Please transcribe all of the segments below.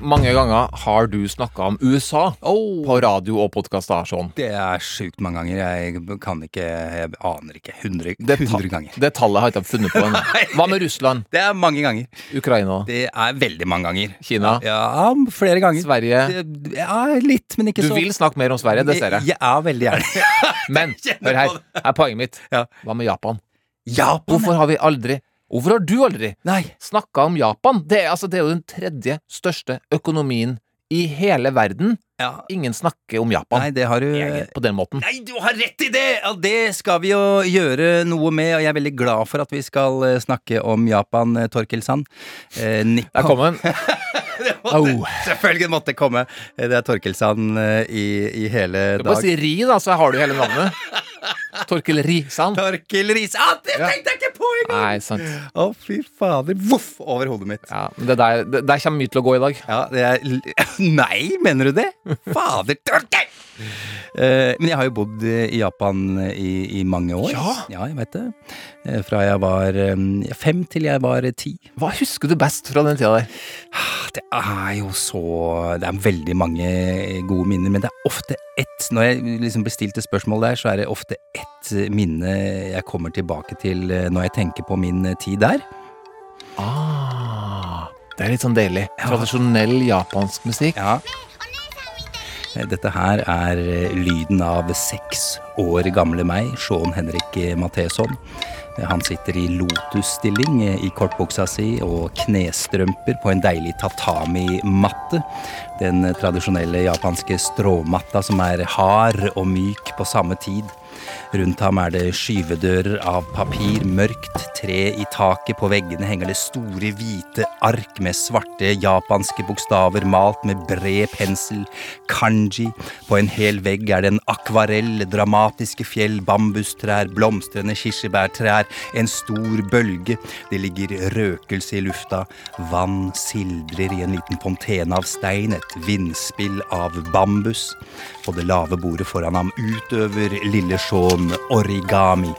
mange ganger har du snakka om USA på radio og podkaster? Sånn? Det er sjukt mange ganger. Jeg kan ikke Jeg aner ikke. 100, Det, 100 ganger. det tallet har jeg ikke funnet på ennå. Hva med Russland? Det er mange ganger. Ukraina? Det er veldig mange ganger. Kina? Ja, flere ganger. Sverige? Det- Ja, litt, men ikke Du så vil snakke mer om Sverige, det ser jeg. Ja, veldig gjerne. Men hør her, er poenget mitt. Ja. Hva med Japan? Japan? Hvorfor har vi aldri Hvorfor har du aldri Nei. snakka om Japan? Det er, altså, det er jo den tredje største økonomien i hele verden. Ja. Ingen snakker om Japan Nei, det har du på den måten. Nei, du har rett i det! Ja, det skal vi jo gjøre noe med, og jeg er veldig glad for at vi skal eh, snakke om Japan, Torkil Torkel Sand. Eh, Der kom den. Det måtte, oh. Selvfølgelig måtte komme. Eh, Det er Torkelsand eh, i, i hele Du bare dag. si Ri, da, så har du hele navnet. Torkil Risan. Torkel Risan! Ah, det Ja. tenkte jeg ikke på engang! Nei, sant. Å, fy fader. Voff over hodet mitt. Ja, men det der, det der kommer mye til å gå i dag. Ja, det er Nei, mener du det? Fader, Torkel! Uh, men jeg har jo bodd i Japan i, i mange år. Ja? jeg vet det. Eh, fra jeg var eh, fem til jeg var ti. Hva husker du best fra den tida der? Det er jo så Det er veldig mange gode minner, men det er ofte ett Når jeg liksom blir stilt et spørsmål der, så er det ofte ett minne jeg kommer tilbake til eh, når jeg tenker på min eh, tid der. Ah, det er litt sånn deilig. Tradisjonell japansk musikk. Ja. Eh, Dette her er lyden av seks år gamle meg, Sean Henrik Matheson. Han sitter i lotusstilling eh, i kortbuksa si og knestrømper på en deilig tatami-matte. Den tradisjonelle japanske stråmatta som er hard og myk på samme tid. Rundt ham er det skyvedører av papir, mørkt tre i taket. På veggene henger det store, hvite ark med svarte japanske bokstaver malt med bred pensel, kanji. På en hel vegg er det en akvarell, dramatiske fjell, bambustrær, blomstrende kirsebærtrær, en stor bølge. Det ligger røkelse i lufta. Vann sildrer i en liten fontene av stein, et vindspill av bambus. På det lave bordet foran ham utøver lille Sean origami.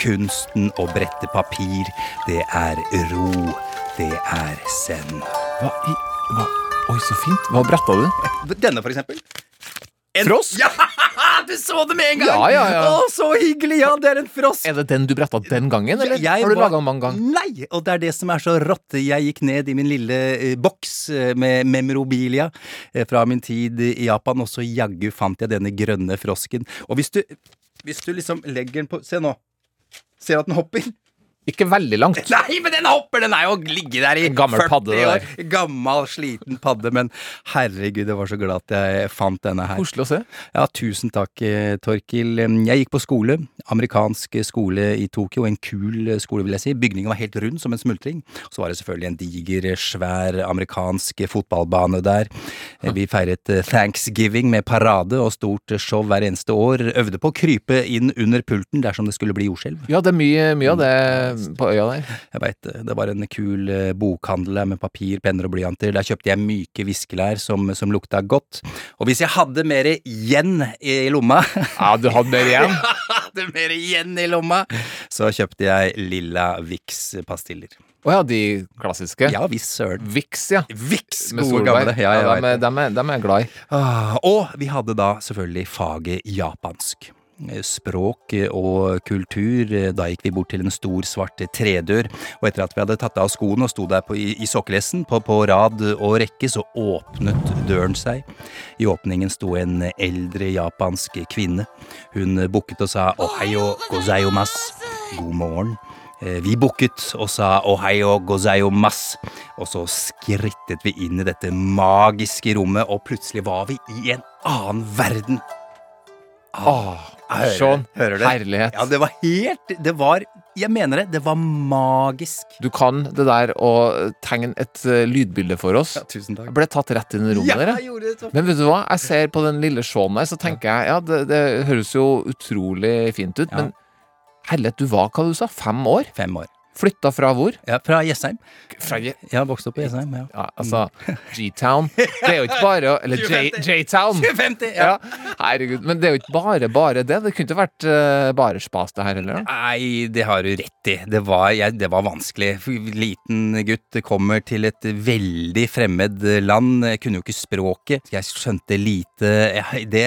Kunsten å brette papir, det er ro, det er zen. Hva i hva? Oi, så fint. Hva bretta du? Denne, for eksempel. En Frosk? Ja, du så det med en gang! Ja, ja, ja. Å, så hyggelig! Ja, det er en frosk. Er det den du bretta den gangen, eller Jeg har du var- laga mange ganger? Nei, og det er det som er så rått. Jeg gikk ned i min lille eh, boks eh, med memorabilia eh, fra min tid i Japan, og så jaggu fant jeg denne grønne frosken. Og hvis du, hvis du liksom legger den på Se nå. Ser at den hopper? Ikke veldig langt. Nei, men den hopper! Den er jo ligget der i gammel 40 padde, år. Gammel, sliten padde. Men herregud, jeg var så glad at jeg fant denne her. Koselig å se. Ja, tusen takk, eh, Torkil. Jeg gikk på skole. Amerikansk skole i Tokyo. En kul skole, vil jeg si. Bygningen var helt rund som en smultring. Så var det selvfølgelig en diger, svær amerikansk fotballbane der. Eh, Vi feiret eh, thanksgiving med parade og stort show hver eneste år. Øvde på å krype inn under pulten dersom det skulle bli jordskjelv. Ja, det er mye, mye av det på øya der. Jeg veit det. Det var en kul eh, bokhandel der med papir, penner og blyanter. Der kjøpte jeg myke viskelær som, som lukta godt. Og hvis jeg hadde mer igjen i lomma Ja, du hadde mer igjen? hadde mer igjen i lomma, så kjøpte jeg Lilla Vix-pastiller. Å ja, de klassiske? Ja visst søren. Vix, ja. Vix, gode gamle. Ja, jeg ja, dem, er, dem, er, dem er glad i. Ah, og vi hadde da selvfølgelig faget japansk. Språk og kultur. Da gikk vi bort til en stor, svart tredør. Og etter at vi hadde tatt av skoene og sto der på, i, i sokkelesten på, på rad og rekke, så åpnet døren seg. I åpningen sto en eldre japansk kvinne. Hun bukket og sa ohayo gozaimasu. God morgen. Eh, Vi bukket og sa ohayo gozaimasu, og så skrittet vi inn i dette magiske rommet, og plutselig var vi i en annen verden. Åh, Hører- sånn. hører det? herlighet. Ja, det var helt Det var Jeg mener det. Det var magisk. Du kan det der å tegne et eh, lydbilde for oss. Ja, tusen takk. Jeg ble tatt rett inn i rommet Ja, der. jeg gjorde det så Men vet du hva? Jeg ser på den lille Sean der, så tenker jeg ja, det, det høres jo utrolig fint ut, Ja. men herlighet, du var hva du sa? Fem år? Fem år. Flytta fra hvor? Ja, fra Jessheim. Fra Jeg har vokst opp i Jessheim, ja. ja, altså G-Town. Det er jo ikke bare Eller J- 2050. J-Town. 2050, ja. Ja, herregud. Men det er jo ikke bare bare det. Det kunne ikke vært uh, bare spas, det her heller. Nei, det har du rett i. Det var, jeg, det var vanskelig. Liten gutt kommer til et veldig fremmed land. Jeg kunne jo ikke språket. Jeg skjønte lite jeg, det,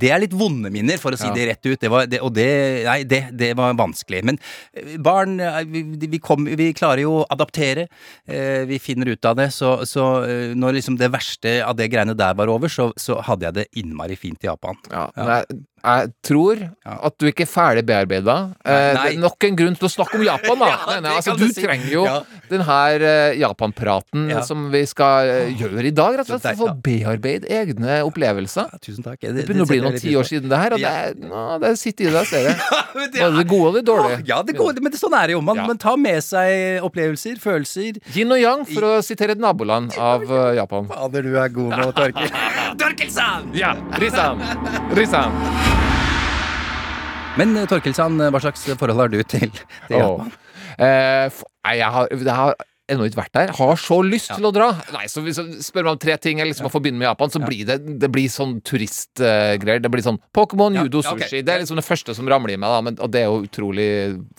det er litt vonde minner, for å si Ja. det rett ut. Det var, det, og det, nei, det, det var vanskelig. Men eh, barn, eh, vi, kom, vi klarer jo å adaptere. Eh, Vi finner ut av det. Så, så eh, når liksom det verste av det greiene der var over, så, så hadde jeg det innmari fint i Japan. Ja, men jeg, tror at du ikke er ferdig bearbeida. Eh, det er nok en grunn til å snakke om Japan, da. Ja, nei, altså, du si. trenger jo Ja. den her uh, Japan-praten Ja. som vi skal uh, gjøre i dag, rett og slett. For å bearbeide egne opplevelser. Tusen takk. Det begynner å bli noen tiår siden det her, og det, nå, det sitter i deg, ser jeg. Det Både det gode og det dårlige. Ja, det gode, men det, sånn er det jo. Man, man tar med seg opplevelser, følelser. Yin og yang, for å sitere et naboland av uh, Japan. Fader, du er god nå, Torkil. Torkelsan! Ja, Risan! Risan! Men eh, hva slags forhold har du til, til Japan? Eh, nei, jeg har, jeg har ennå ikke vært der. Har så lyst til å dra. Nei, så Hvis jeg spør meg om tre ting jeg liksom må forbinde med Japan, så blir det, det blir sånn turistgreier. det blir sånn Pokémon, Ja, judo, ja, Okay. sushi. Det er liksom det første som ramler i meg, da. Men, og det er jo utrolig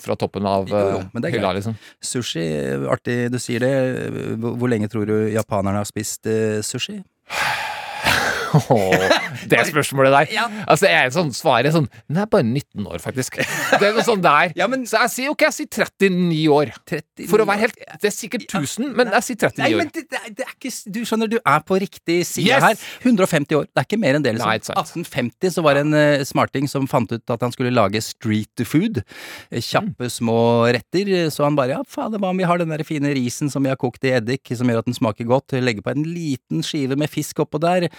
fra toppen av Jo, jo, eh, er hylla, liksom. Sushi, artig du sier det. Hvor, hvor lenge tror du japanerne har spist uh, sushi? Det spørsmålet der. Ja. Altså, jeg er sånn, Svaret sånn er bare 19 år, faktisk. Det er noe sånn der. Ja, men- Så jeg sier ok, jeg sier 39 år. 39 For å være helt Det er sikkert 1000, men jeg sier 39 Nei, år. men det, det, er- det ikke Du skjønner, du er på riktig side Yes! her. 150 år. Det er ikke mer enn det, liksom. Nei, ikke sant. 1850 så var det en uh, smarting som fant ut at han skulle lage street food. Kjappe, Kjappe, små retter. Så han bare ja, fader, hva om vi har den der fine risen som vi har kokt i eddik, som gjør at den smaker godt. Legger på en liten skive med fisk oppå der.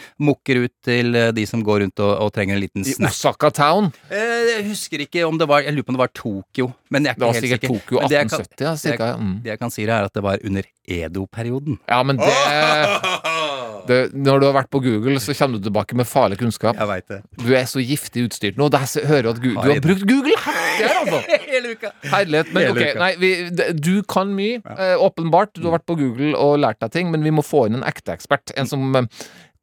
Mukker ut til eh, de som går rundt og, og trenger en liten I. Osaka Town. Eh, Jeg husker ikke om det var Jeg lurer på om det var Tokyo. Men jeg er Det ikke var helt sikkert sikker. Tokyo det jeg kan- 1870, ja, cirka. det, Mm. det jeg kan si er at det var under Edo-perioden. Ja, men det, det Når du har vært på Google, så kommer du tilbake med farlig kunnskap. Jeg vet det. Du er så giftig utstyrt nå. Der hører at Google, du Har brukt Google her, altså! Hele uka. Herlighet. Men ok, nei, vi, du kan mye, eh, åpenbart. Du har vært på Google og lært deg ting, men vi må få inn en ekte ekspert. En som eh,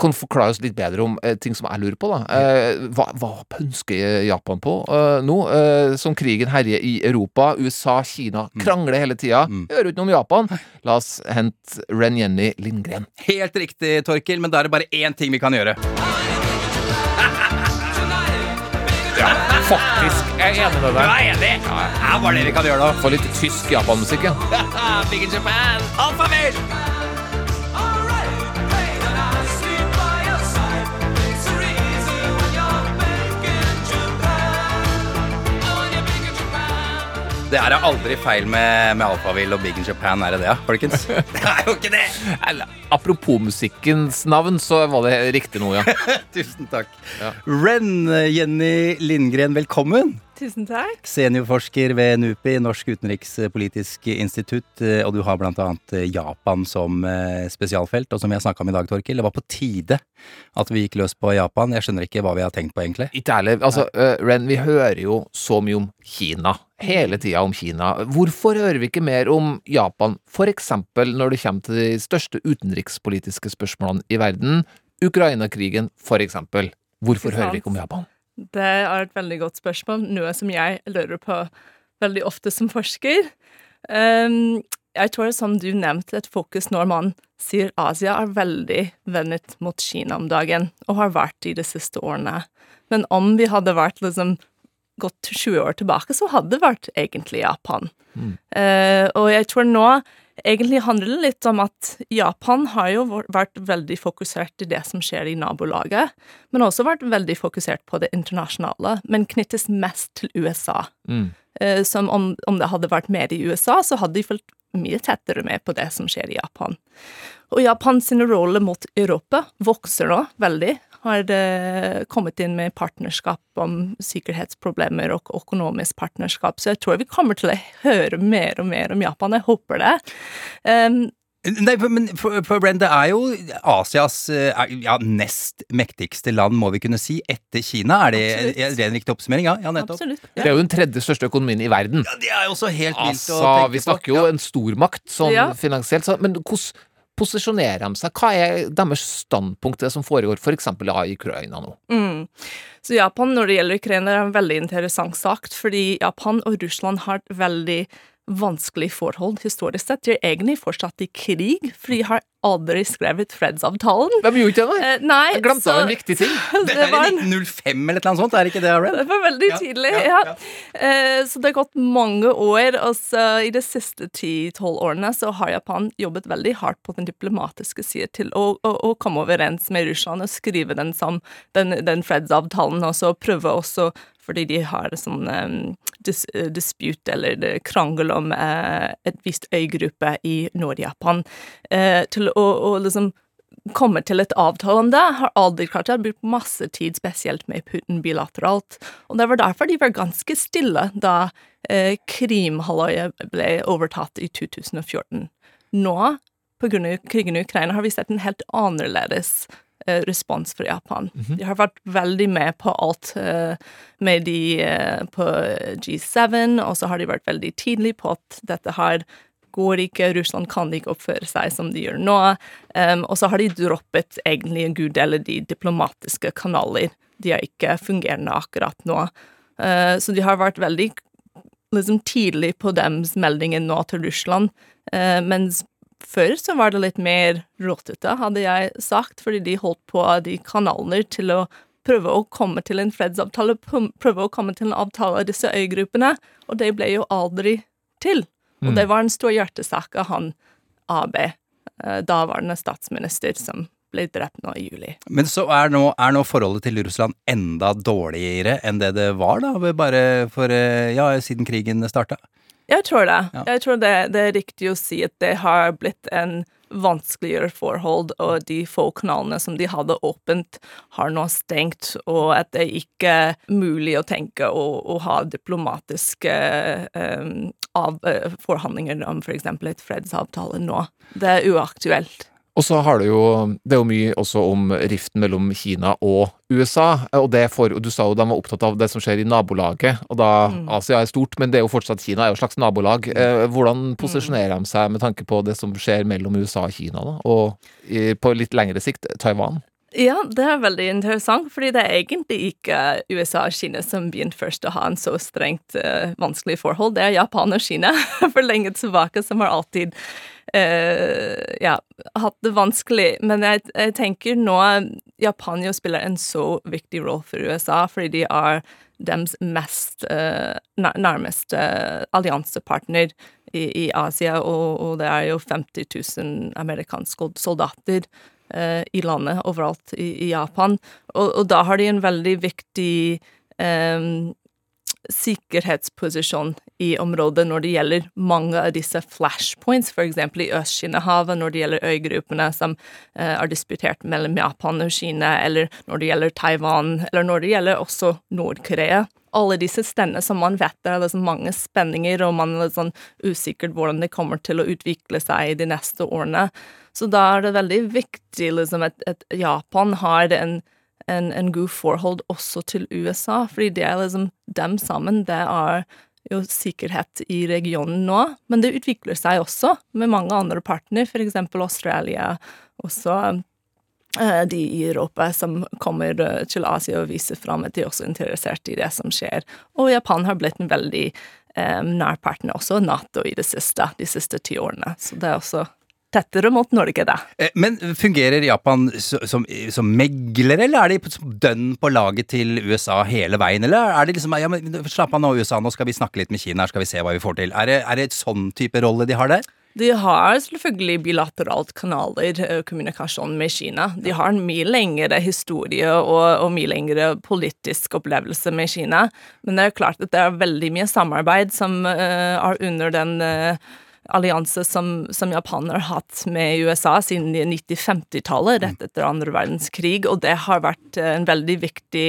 kan forklare oss litt bedre om eh, ting som jeg lurer på. da eh, Hva, hva pønsker Japan på eh, nå? Eh, som krigen herjer i Europa, USA, Kina krangler hele tida. Hører ikke noe om Japan. La oss hente Ren Jenny Lindgren. Helt riktig, Torkil, men da er det bare én ting vi kan gjøre. ja, Faktisk. Jeg er enig med deg. er enig! Ja, det er det vi kan gjøre, da? Få litt tysk Japan-musikk, ja. Big in Japan, alfabet! Det er aldri feil med, med Alphaville og Big in Japan, er det det, folkens? Det er jo ikke det! Eller, apropos musikkens navn, så var det riktig noe, ja. Tusen takk. Ja. Ren Jenny Lindgren, velkommen. Tusen takk. Seniorforsker ved NUPI, Norsk utenrikspolitisk institutt, eh, og du har annet eh, Japan som eh, spesialfelt. Og som vi har snakka om i dag, Torkil, det var på tide at vi gikk løs på Japan. Jeg skjønner ikke hva vi har tenkt på, egentlig. Ikke ærlig. Altså, uh, Ren, vi hører jo så mye om Kina. Hele tida om Kina. Hvorfor hører vi ikke mer om Japan, for eksempel når det kommer til de største utenrikspolitiske spørsmålene i verden? Ukraina-krigen, for eksempel. Hvorfor hører vi ikke om Japan? Det er et veldig godt spørsmål, noe som jeg lurer på veldig ofte som forsker. Um, jeg tror, som du nevnte, et fokus når man sier Asia, er veldig vendet mot Kina om dagen, og har vært i de siste årene. Men om vi hadde vært liksom gått 20 år tilbake, så hadde det vært egentlig Japan. Eh, og jeg tror nå egentlig handler det litt om at Japan har jo vært- veldig fokusert i det som skjer i nabolaget, men også vært veldig fokusert på det internasjonale, men knyttes mest til USA. Eh, som om, om det hadde vært mer i USA, så hadde de fulgt mye tettere med på det som skjer i Japan. Og Japans rolle mot Europa vokser nå veldig. Har eh, kommet inn med partnerskap om sikkerhetsproblemer og økonomisk partnerskap, så jeg tror vi kommer til å høre mer og mer om Japan. Jeg håper det. Um, Nei, men for, for Bren, det er jo Asias eh, ja, nest mektigste land, må vi kunne si, etter Kina. Er det Absolutt. en ren riktig oppsummering? Ja, ja nettopp. absolutt. Det er jo den tredje største økonomien i verden. Ja, det er jo også helt vilt Altså, å tenke på. vi snakker jo Ja. en stormakt sånn Ja. finansielt, så, men hvordan posisjonerer de seg? Hva er deres standpunkt, det som foregår f.eks. For i Ukraina nå? Mm. Så Japan når det gjelder Ukraina, er en veldig interessant sak, fordi Japan og Russland har et veldig vanskelig forhold historisk sett. De er egentlig fortsatt i krig, for de har aldri skrevet fredsavtalen. Hvem gjorde ikke det, nei. Eh, nei, Jeg glemte av en viktig ting. Det det er i 1905 eller noe sånt, er det ikke det, Ren? Det var veldig Ja, tidlig, ja, ja. ja. Eh, Så det har gått mange år, og så i de siste ti-tolv årene så har Japan jobbet veldig hardt på den diplomatiske siden til å, å, å komme overens med Russland og skrive den, som, den, den fredsavtalen, og så prøve også fordi de har sånn um, dis, uh, dispute eller krangel om uh, et visst øygruppe i Nord-Japan, uh, til å, å liksom komme til et avtale om det, har aldri klart det. Har brukt masse tid, spesielt med Putin bilateralt. Og det var derfor de var ganske stille da eh, Krimhalvøya ble overtatt i 2014. Nå, av krigen i Ukraina, har vi sett en helt annerledes eh, respons fra Japan. De har vært veldig med på alt eh, med de eh, på G7, og så har de vært veldig tidlig på at dette her går ikke, Russland kan ikke oppføre seg som de gjør nå. Um, og så har de droppet egentlig en god del av de diplomatiske kanaler. De er ikke fungerende akkurat nå. Uh, så de har vært veldig liksom, tidlig på deres meldinger nå til Russland. Uh, mens før så var det litt mer rotete, hadde jeg sagt, fordi de holdt på de kanaler til å prøve å komme til en fredsavtale, prøve å komme til en avtale av disse øygruppene, og det ble jo aldri til. Og det var en stor hjertesak av han AB, eh, daværende statsminister, som ble drept nå i juli. Men så er nå, er nå forholdet til Russland enda dårligere enn det det var, da? Bare for eh, Ja, siden krigen starta? Jeg tror det. Ja. Jeg tror det, det er riktig å si at det har blitt en vanskeligere forhold, og de få kanalene som de hadde åpent, har nå stengt, og at det ikke er mulig å tenke å, ha diplomatiske um, av, uh, forhandlinger om f.eks. et fredsavtale nå. Det er uaktuelt. Og så har du jo Det er jo mye også om riften mellom Kina og USA. Og det for, Du sa jo de var opptatt av det som skjer i nabolaget. Og da Asia er stort, men det er jo fortsatt Kina er jo et slags nabolag. Eh, hvordan posisjonerer de seg med tanke på det som skjer mellom USA og Kina, da? Og på litt lengre sikt Taiwan? Ja, det er veldig interessant, fordi det er egentlig ikke USA og Kina som begynte først å ha en så strengt uh, vanskelig forhold. Det er Japan og Kina for lenge tilbake som har alltid eh, ja, hatt det vanskelig. Men jeg, jeg tenker nå Japan jo spiller en så viktig rolle for USA, fordi de er deres mest eh, nærmeste alliansepartner i, i Asia, og, og det er jo 50 000 amerikanske soldater eh, i landet overalt i, i Japan. Og, og da har de en veldig viktig eh, sikkerhetsposisjon i området når det gjelder mange av disse flashpoints, f.eks. i Øst-Kina-havet, når det gjelder øygruppene som eh, er disputert mellom Japan og Kina, eller når det gjelder Taiwan, eller når det gjelder også Nord-Korea. Alle disse stedene som man vet det er liksom mange spenninger, og man er litt sånn usikkert hvordan det kommer til å utvikle seg de neste årene. Så da er det veldig viktig liksom, at, at Japan har en en, en god forhold også til USA, fordi det er liksom dem sammen, det er jo sikkerhet i regionen nå, men det utvikler seg også med mange andre partner, eksempel Australia, også eh, de i Europa som kommer eh, til Asia og viser fram at de er også interessert i det som skjer. Og Japan har blitt en veldig eh, nær partner, også Nato, i det siste, de siste ti årene. Så det er også tettere mot Norge, da. Eh, Men fungerer Japan som, som megler, eller er de dønn på laget til USA hele veien? Eller er det liksom ja, men Slapp av nå, USA, nå skal vi snakke litt med Kina, her skal vi se hva vi får til. Er det, er det et sånn type rolle de har der? De har selvfølgelig bilateralt kanaler, eh, kommunikasjon med Kina. De har en mye lengre historie og, og mye lengre politisk opplevelse med Kina. Men det er klart at det er veldig mye samarbeid som uh, er under den eh, allianse som, som Japan har hatt med USA siden 90-50-tallet, rett etter andre verdenskrig, og det har vært eh, en veldig viktig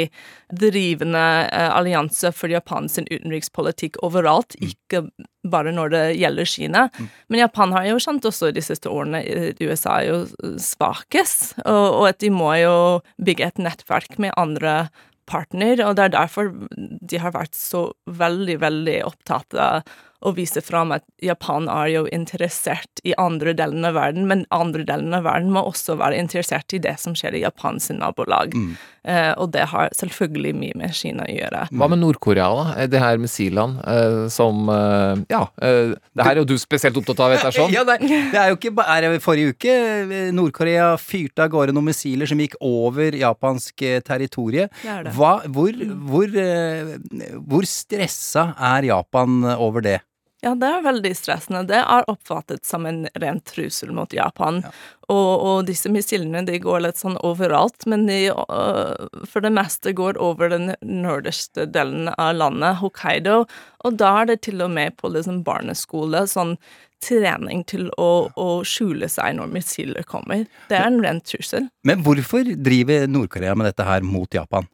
drivende eh, allianse for Japans utenrikspolitikk overalt, ikke bare når det gjelder Kina. Men Japan har jo skjønt også de siste årene i USA er jo svakest, og, og at de må jo bygge et nettverk med andre partner, og det er derfor de har vært så veldig, veldig opptatt av å vise fram at Japan er jo interessert i andre delen av verden, men andre delen av verden må også være interessert i det som skjer i Japans nabolag. Eh, og det har selvfølgelig mye med Kina å gjøre. Hva med Nord-Korea, da? Det her missilene eh, som eh, Ja, eh, det her er jo du spesielt opptatt av, vet jeg sånn. Ja, det, det er jo ikke bare Forrige uke eh, Nord-Korea fyrte av gårde noen missiler som gikk over japansk eh, territorie. Er. Hva, hvor, hvor, eh, hvor stressa er Japan over det? Ja, det er veldig stressende. Det er oppfattet som en ren trussel mot Japan. Og, og disse missilene de går litt sånn overalt, men de uh, for det meste går over den nordligste delen av landet, Hokkaido, og da er det til og med på liksom barneskole sånn trening til å, å skjule seg når missiler kommer. Det er en ren trussel. Men hvorfor driver Nord-Korea med dette her mot Japan?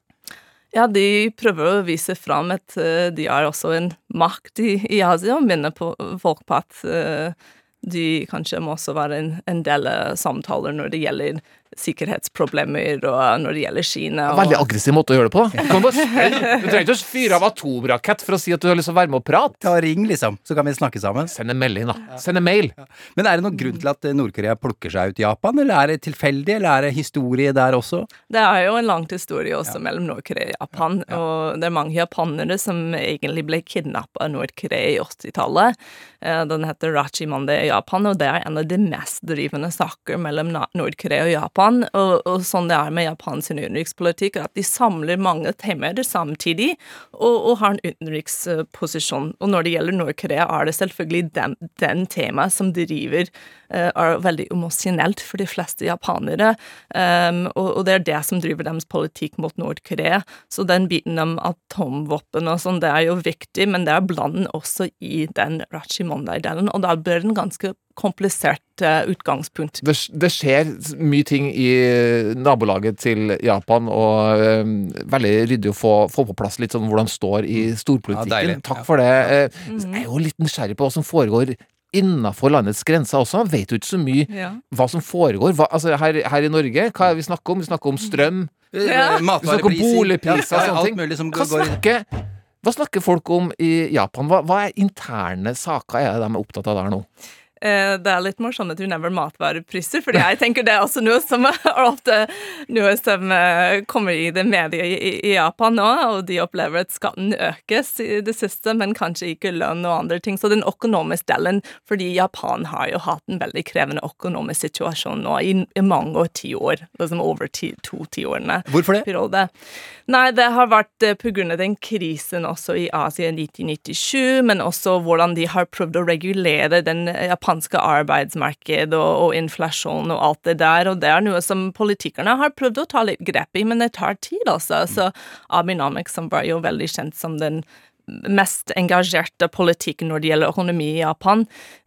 Ja, de prøver å vise fram at eh, de er også en makt i, i Asia, og minner på folk på at eh, de kanskje må også være en, en del samtaler når det gjelder sikkerhetsproblemer, og når det gjelder Kina. Og, Veldig aggressiv måte å gjøre det på. da. Du, kan bare, du trenger ikke å fyre av atomrakett for å si at du har lyst til å være med og prate. Ta ring, liksom, så kan vi snakke sammen. Send en melding, da. Send en mail. Men er det noen grunn til at Nord-Korea plukker seg ut Japan, eller er det tilfeldig, eller er det historie der også? Det er jo en lang historie også mellom Nord-Korea og Japan, og det er mange japanere som egentlig ble kidnappa av Nord-Korea i 80-tallet. Eh, Den heter Rachi Monday i Japan, og det er en av de mest drivende saker mellom Nord-Korea og Japan. Og, og sånn det er med Japans utenrikspolitikk, at de samler mange temaer samtidig, og, og har en utenriksposisjon. Og når det gjelder Nord-Korea, er det selvfølgelig den, den temaet som driver uh, er veldig emosjonelt for de fleste japanere, um, og, og det er det som driver deres politikk mot Nord-Korea. Så den biten om atomvåpen og sånn, det er jo viktig, men det er blandet også i den Rachimondai-delen, og da blir den en ganske komplisert eh, utgangspunkt. Det, det skjer mye ting i nabolaget til Japan, og um, veldig ryddig å få, få på plass litt sånn hvordan det står i storpolitikken. Ja, Takk for det. Ja. Jeg er jo litt nysgjerrig på hva som foregår innafor landets grenser også. Man vet jo ikke så mye Ja. hva som foregår. Hva, altså her, her i Norge, hva er det vi snakker om? Vi snakker om strøm. Ja. Vi snakker om boligpriser og sånne ting. Hva snakker, hva snakker folk om i Japan? Hva, hva er interne saker er det de er opptatt av der nå? Eh, Det er litt morsomt at du nevner matvarepriser, fordi jeg tenker det er også noe som er ofte noe som eh, kommer i det mediet i, i Japan nå, og de opplever at skatten økes i det siste, men kanskje ikke lønn og andre ting. Så den økonomiske delen, fordi Japan har jo hatt en veldig krevende økonomisk situasjon nå i, i mange tiår, liksom over ti, to tiårene Hvorfor det? periode. Nei, det har vært pga. grunn av den krisen også i Asia i 1997, men også hvordan de har prøvd å regulere den japanske arbeidsmarked og, og inflasjon og alt det der, og det er noe som politikerne har prøvd å ta litt grep i, men det tar tid, altså. Så Abinomics, som var jo veldig kjent som den mest engasjerte politikken når det gjelder økonomi i Japan,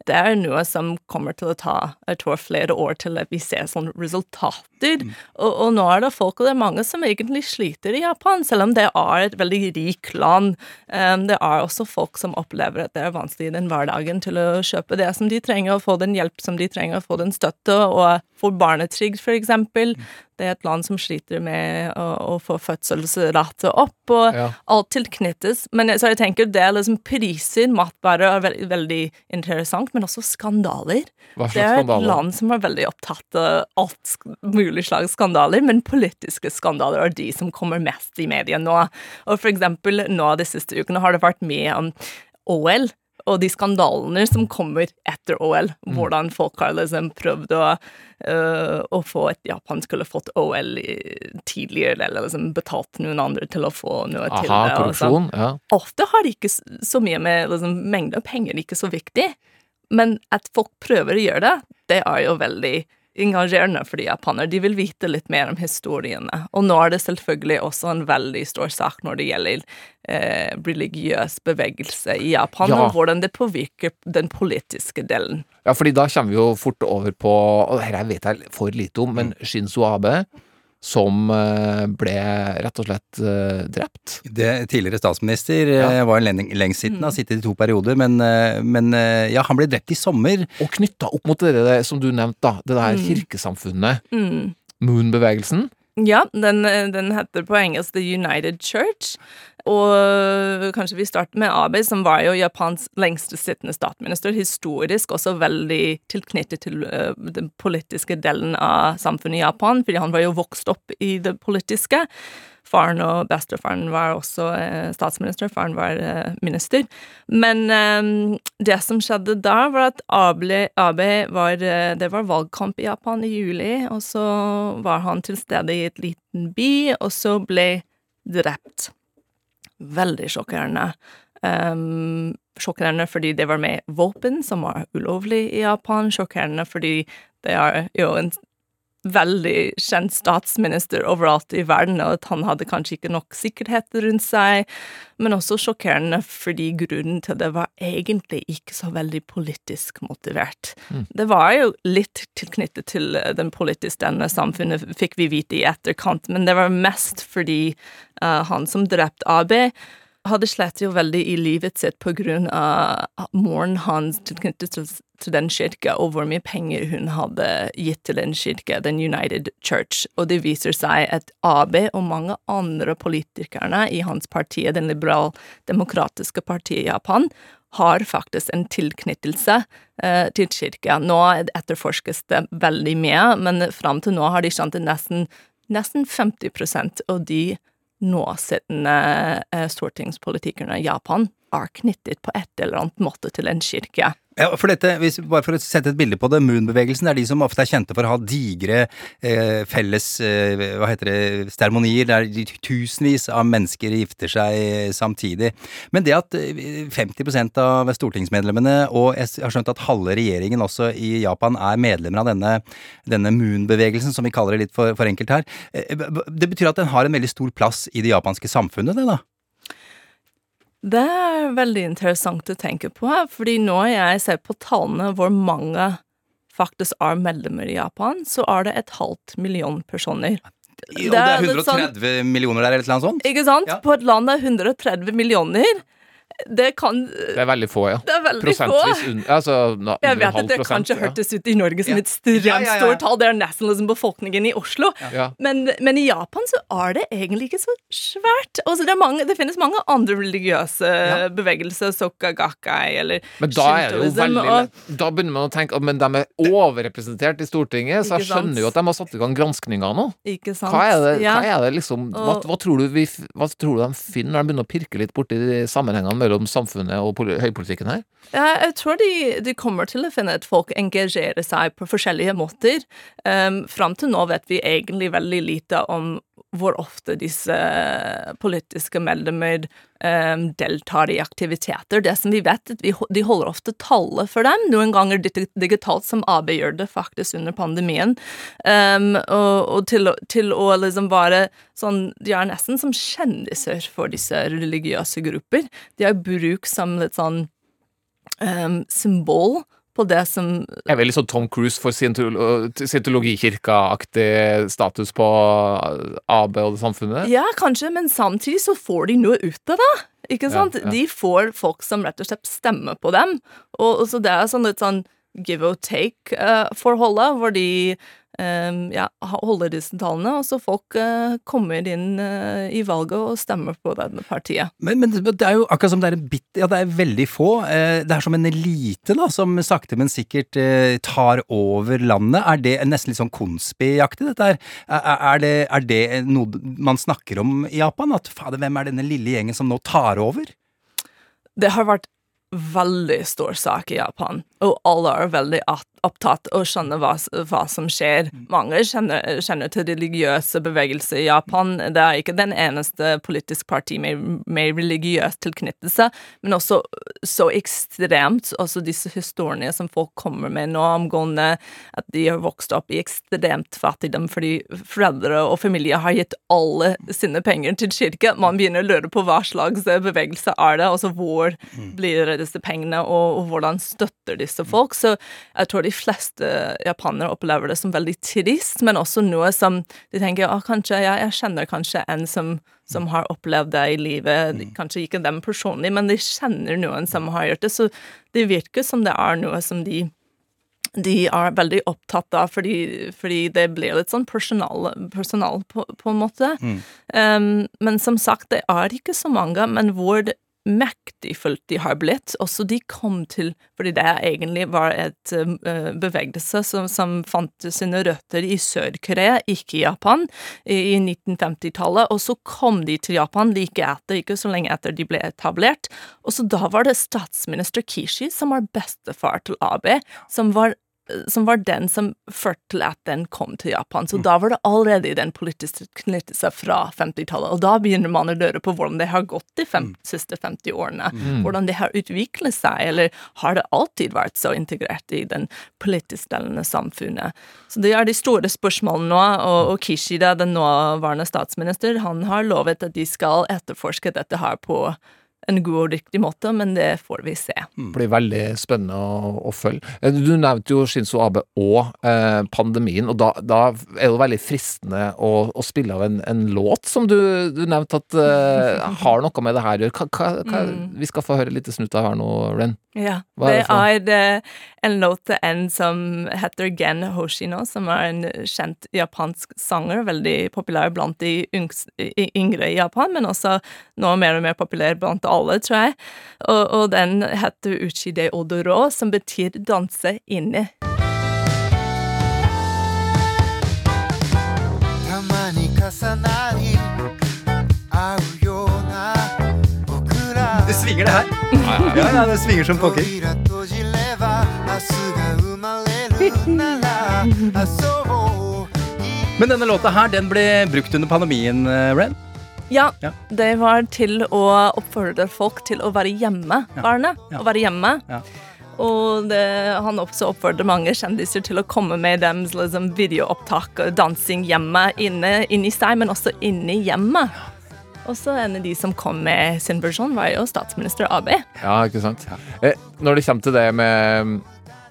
det er noe som kommer til å ta jeg tror, flere år til at vi ser sånne resultater. Og, og nå er det folk, og det er mange som egentlig sliter i Japan, selv om det er et veldig rikt land. Um, det er også folk som opplever at det er vanskelig i den hverdagen til å kjøpe det som de trenger, og få den hjelp som de trenger, og få den støtte, og få barnetrygd, for eksempel. Det er et land som sliter med å, å få fødselsrate opp, og Ja. alt tilknyttes. Men så jeg tenker det er liksom priser, matvarer, er veldig, veldig interessant, men også skandaler. Hva Det slags er et skandaler? land som er veldig opptatt av alt mulig slags skandaler, men politiske skandaler er de som kommer mest i media nå. Og for eksempel nå de siste ukene har det vært mye om OL. Og de skandalene som kommer etter OL, Mm. hvordan folk har liksom prøvd å, uh, å få at Japan skulle fått OL i- tidligere, eller liksom betalt noen andre til å få noe til det. sånn. korrupsjon. Ja. Ofte har ikke så mye med liksom, mengde av penger ikke så viktig, men at folk prøver å gjøre det, det er jo veldig engasjerende for de japanere. De vil vite litt mer om historiene. Og nå er det selvfølgelig også en veldig stor sak når det gjelder eh, religiøs bevegelse i Japan, Ja. og hvordan det påvirker den politiske delen. Ja, fordi da kommer vi jo fort over på Og dette vet jeg for lite om, men Shinzo Abe, som eh, ble rett og slett eh, drept. Det Tidligere statsminister Ja. eh, var en lengst sittende, har sittet i to perioder, men, men ja, han ble drept i sommer. Og knytta opp mot det der, som du nevnte, da, det der kirkesamfunnet. Mm. Moon-bevegelsen. Ja, den, den heter på engelsk The United Church. Og kanskje vi starter med Abe, som var jo Japans lengste sittende statsminister. Historisk også veldig tilknyttet til uh, den politiske delen av samfunnet i Japan, fordi han var jo vokst opp i det politiske. Faren og bestefaren var også eh, statsminister, faren var eh, minister. Men eh, det som skjedde da, var at Abe, var Det var valgkamp i Japan i juli, og så var han til stede i et liten by, og så ble drept. Veldig sjokkerende. Um, sjokkerende fordi det var med våpen, som var ulovlig i Japan. Sjokkerende fordi det er jo en veldig kjent statsminister overalt i verden, og at han hadde kanskje ikke nok sikkerhet rundt seg. Men også sjokkerende fordi grunnen til det var egentlig ikke så veldig politisk motivert. Det var jo litt tilknyttet til den politiske denne samfunnet, fikk vi vite i etterkant, men det var mest fordi uh, han som drepte AB, hadde slitt jo veldig i livet sitt på grunn av moren hans tilknyttet til, den kirka, og hvor mye penger hun hadde gitt til den kirka, den United Church. Og det viser seg at AB og mange andre politikerne i hans parti, den liberal-demokratiske partiet i Japan, har faktisk en tilknyttelse eh, til kirka. Nå etterforskes det veldig mye, men fram til nå har de skjønt at nesten, nesten 50% av de nåsittende eh, stortingspolitikerne i Japan er knyttet på et eller annet måte til en kirke. Ja, for dette, hvis, bare for å sette et bilde på det, Moon-bevegelsen er de som ofte er kjente for å ha digre eh, felles eh, hva heter det, seremonier der de tusenvis av mennesker gifter seg samtidig. Men det at eh, 50% av stortingsmedlemmene, og jeg har skjønt at halve regjeringen også i Japan er medlemmer av denne, denne Moon-bevegelsen, som vi kaller det litt for, for enkelt her, eh, det betyr at den har en veldig stor plass i det japanske samfunnet, det da? Det er veldig interessant å tenke på, fordi når jeg ser på tallene hvor mange faktisk er medlemmer i Japan, så er det et halvt million personer. Og det er litt sånn- 130 millioner der, eller noe sånt? Ikke sant? Ja. På et land av 130 millioner. Det kan Det er veldig få, ja. Det er veldig få. Un, Altså na- Jeg vet at det prosent, kanskje ja. hørtes ut i Norge som Ja. et ekstremt Ja, ja, ja. stort tall. Det er nesten liksom befolkningen i Oslo. Ja. Men, men i Japan så er det egentlig ikke så svært. Altså, det, er mange, det finnes mange andre religiøse Ja. bevegelser, soka gakkai eller Men da er det jo veldig og- Da begynner man å tenke at men de er overrepresentert i Stortinget, så jeg skjønner jo at de har satt i gang granskninger nå. Ikke sant? Hva er det, Ja. hva er det liksom hva, hva, tror du vi, hva tror du de finner når de begynner å pirke litt borti sammenhengene mellom samfunnet og høypolitikken her? Jeg tror de, de kommer til å finne at folk engasjerer seg på forskjellige måter. Um, Fram til nå vet vi egentlig veldig lite om hvor ofte disse politiske medlemmer um, deltar i aktiviteter. Det som vi vet, vi, de holder ofte tallet for dem, noen ganger digitalt, som AB gjør det faktisk under pandemien. Um, og og til, til å liksom være sånn De er nesten som kjendiser for disse religiøse grupper. De har bruk som litt sånn um, symbol på det som Er veldig sånn Tom Cruise for scientolo- scientologikirka-aktig status på AB og det samfunnet? Ja, kanskje, men samtidig så får de noe ut av det. Ikke sant? ja. De får folk som rett og slett stemmer på dem. Og, og så det er sånn litt sånn give or take-forholdet, hvor de eh, ja, holder disse tallene, og så folk eh, kommer inn eh, i valget og stemmer på denne partiet. Men, men det er jo akkurat som det er en bit, ja, det er veldig få. Eh, det er som en elite da, som sakte, men sikkert tar over landet. Er det nesten litt sånn konspiaktig, dette her? Er, er, det, er det noe man snakker om i Japan? At fader, hvem er denne lille gjengen som nå tar over? Det har vært veldig stor sak i Japan. Og alle er veldig opptatt av å skjønne hva, hva som skjer. Mange kjenner, kjenner til religiøse bevegelser i Japan. Det er ikke den eneste politiske parti med, med religiøs tilknyttelse, men også så ekstremt også disse historiene som folk kommer med nå omgående at de har vokst opp i ekstremt fattigdom fordi foreldre og familie har gitt alle sine penger til kirke. Man begynner å lure på hva slags bevegelse er det, altså hvor blir disse pengene, og, og hvordan støtter disse folk. Så jeg tror de fleste japanere opplever det som veldig trist, men også noe som de tenker ah, kanskje, ja, jeg kjenner kanskje en som, som har opplevd det i livet, kanskje ikke dem personlig, men de kjenner noen som har gjort det, så det virker som det er noe som de de er veldig opptatt av, fordi, fordi det blir litt sånn personal, personal på, på en måte. Um, men som sagt, det er ikke så mange, men hvor det mektigfullt de har blitt. Også de kom til Fordi det egentlig var et uh, bevegelse som, som fant sine røtter i Sør-Korea, ikke i Japan, i, i 1950-tallet. Og så kom de til Japan like etter, ikke så lenge etter de ble etablert. Og så da var det statsminister Kishi, som var bestefar til Abe, som var som var den som førte til at den kom til Japan. Så da var det allerede i den politiske knyttelse fra 50-tallet. Og da begynner man å lure på hvordan det har gått de fem, siste 50 årene. Hvordan det har utviklet seg, eller har det alltid vært så integrert i den politisk delende samfunnet? Så det er de store spørsmålene nå, og, og Kishida, den nåværende statsminister, han har lovet at de skal etterforske dette her på en god og riktig måte, men det får vi se. Det blir veldig spennende å, å følge. Eh, Du nevnte jo Shinzo Abe og eh, pandemien, og da, da er det jo veldig fristende å, å spille av en, en låt som du, du nevnte at eh, har noe med det her å gjøre. Hva, Vi skal få høre litt snutt av her nå, Ren. Ja, Hva er det er det en låt til en som heter Gen Hoshino, som er en kjent japansk sanger, veldig populær blant de yngre i Japan, men også nå mer og mer populær blant alle, alle, tror jeg. Og, og den heter Uchi de Odoro, som betyr danse inne. Det svinger, det her. Ja, ja, det svinger som pokker. Men denne låta her, den ble brukt under pandemien, eh, Ren? Ja, Ja. det var til å oppfordre folk til å være hjemme, barnet. Ja. Å være hjemme. Ja. Og det, han også oppfordrer mange kjendiser til å komme med deres liksom, videoopptak og dansing hjemme, inne, inni seg, men også inni hjemmet. Og så en av de som kom med sin versjon, var jo statsminister Abe. Ja, ikke sant? Eh, når det kommer til det med mm,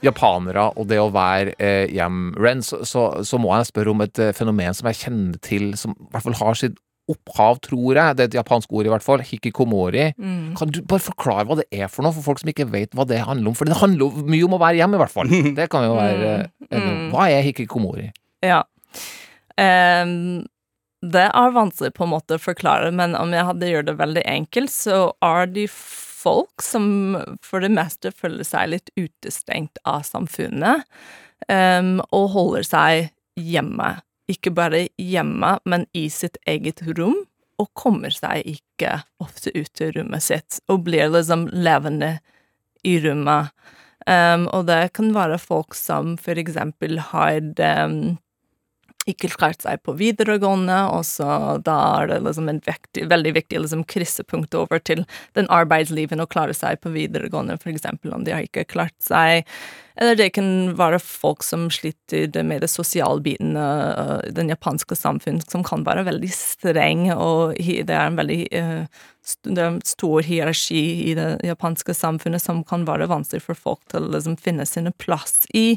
japanere og det å være eh, hjem, Ren, så, så, så må jeg spørre om et eh, fenomen som jeg kjenner til, som i hvert fall har sitt opphav, tror jeg. Det er et japansk ord, i hvert fall. Hikikomori. Kan du bare forklare hva det er for noe, for folk som ikke vet hva det handler om? For det handler mye om å være hjemme, i hvert fall. Det kan jo være mm. Hva er hikikomori? Ja. Um, det er vanskelig på en måte å forklare, men om jeg hadde gjort det veldig enkelt, så er de folk som for det meste føler seg litt utestengt av samfunnet, um, og holder seg hjemme. Ikke bare hjemme, men i sitt eget rom, og kommer seg ikke ofte ut til rommet sitt, og blir liksom levende i rommet. Um, og det kan være folk som for eksempel har ehm, ikke klart seg på videregående, og så da er det liksom en vektig, veldig viktig liksom kryssepunkt over til den arbeidslivet å klare seg på videregående, for eksempel om de har ikke klart seg. Eller det kan være folk som sliter med det sosiale biten av den japanske samfunn, som kan være veldig streng, og det er en veldig eh, det er stor hierarki i det japanske samfunnet som kan være vanskelig for folk til å liksom finne sine plass i.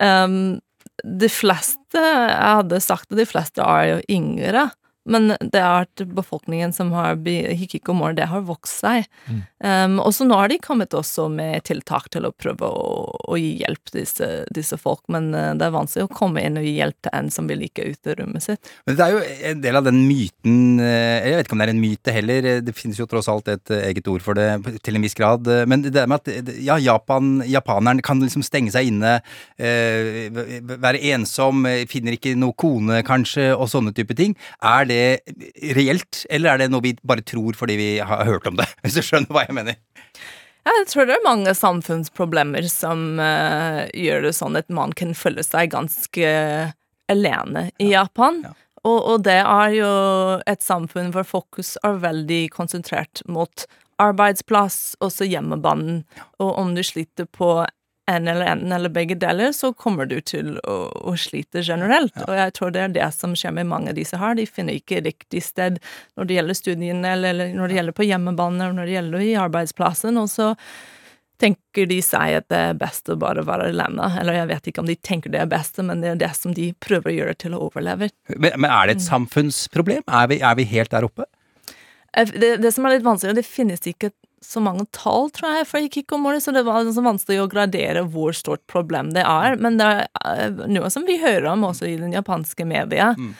Um, de fleste, jeg hadde sagt at de fleste er jo yngre, men det er at befolkningen som har bi- det har vokst seg. Um, og så nå har de kommet også med tiltak til å prøve å, å gi hjelp til disse, disse folk, men eh, det er vanskelig å komme inn og gi hjelp til en som vil ikke ut av rommet sitt. Men det er jo en del av den myten eh, Jeg vet ikke om det er en myte heller, eh, det finnes jo tross alt et eget ord for det til en viss grad. Men det med at ja, Japan, japaneren kan liksom stenge seg inne, være ensom, finner ikke noe kone kanskje, og sånne type ting. Er det reelt, eller er det noe vi bare tror fordi vi har hørt om det? Hvis du skjønner hva jeg mener? Ja, jeg tror det er mange samfunnsproblemer som uh, gjør det sånn at man kan føle seg ganske alene i Japan. ja. Og, og det er jo et samfunn hvor fokus er veldig konsentrert mot arbeidsplass, også hjemmebanen. Og om du sliter på en eller en eller begge deler, så kommer du til å, å slite generelt. Og jeg tror det er det som skjer med mange av disse her. De finner ikke riktig sted når det gjelder studiene, eller, eller når det gjelder på hjemmebane, eller når det gjelder i arbeidsplassen. Og så tenker de seg at det er best å bare være alene. Eller jeg vet ikke om de tenker det er best, men det er det som de prøver å gjøre til å overleve. Men, er det et samfunnsproblem? Er vi, er vi helt der oppe? Eh, Det, det som er litt vanskelig, det finnes ikke så mange tall, tror jeg, for hikikomori, så det var så vanskelig å gradere hvor stort problem det er. Men det er eh, noe som vi hører om også i den japanske media, mm.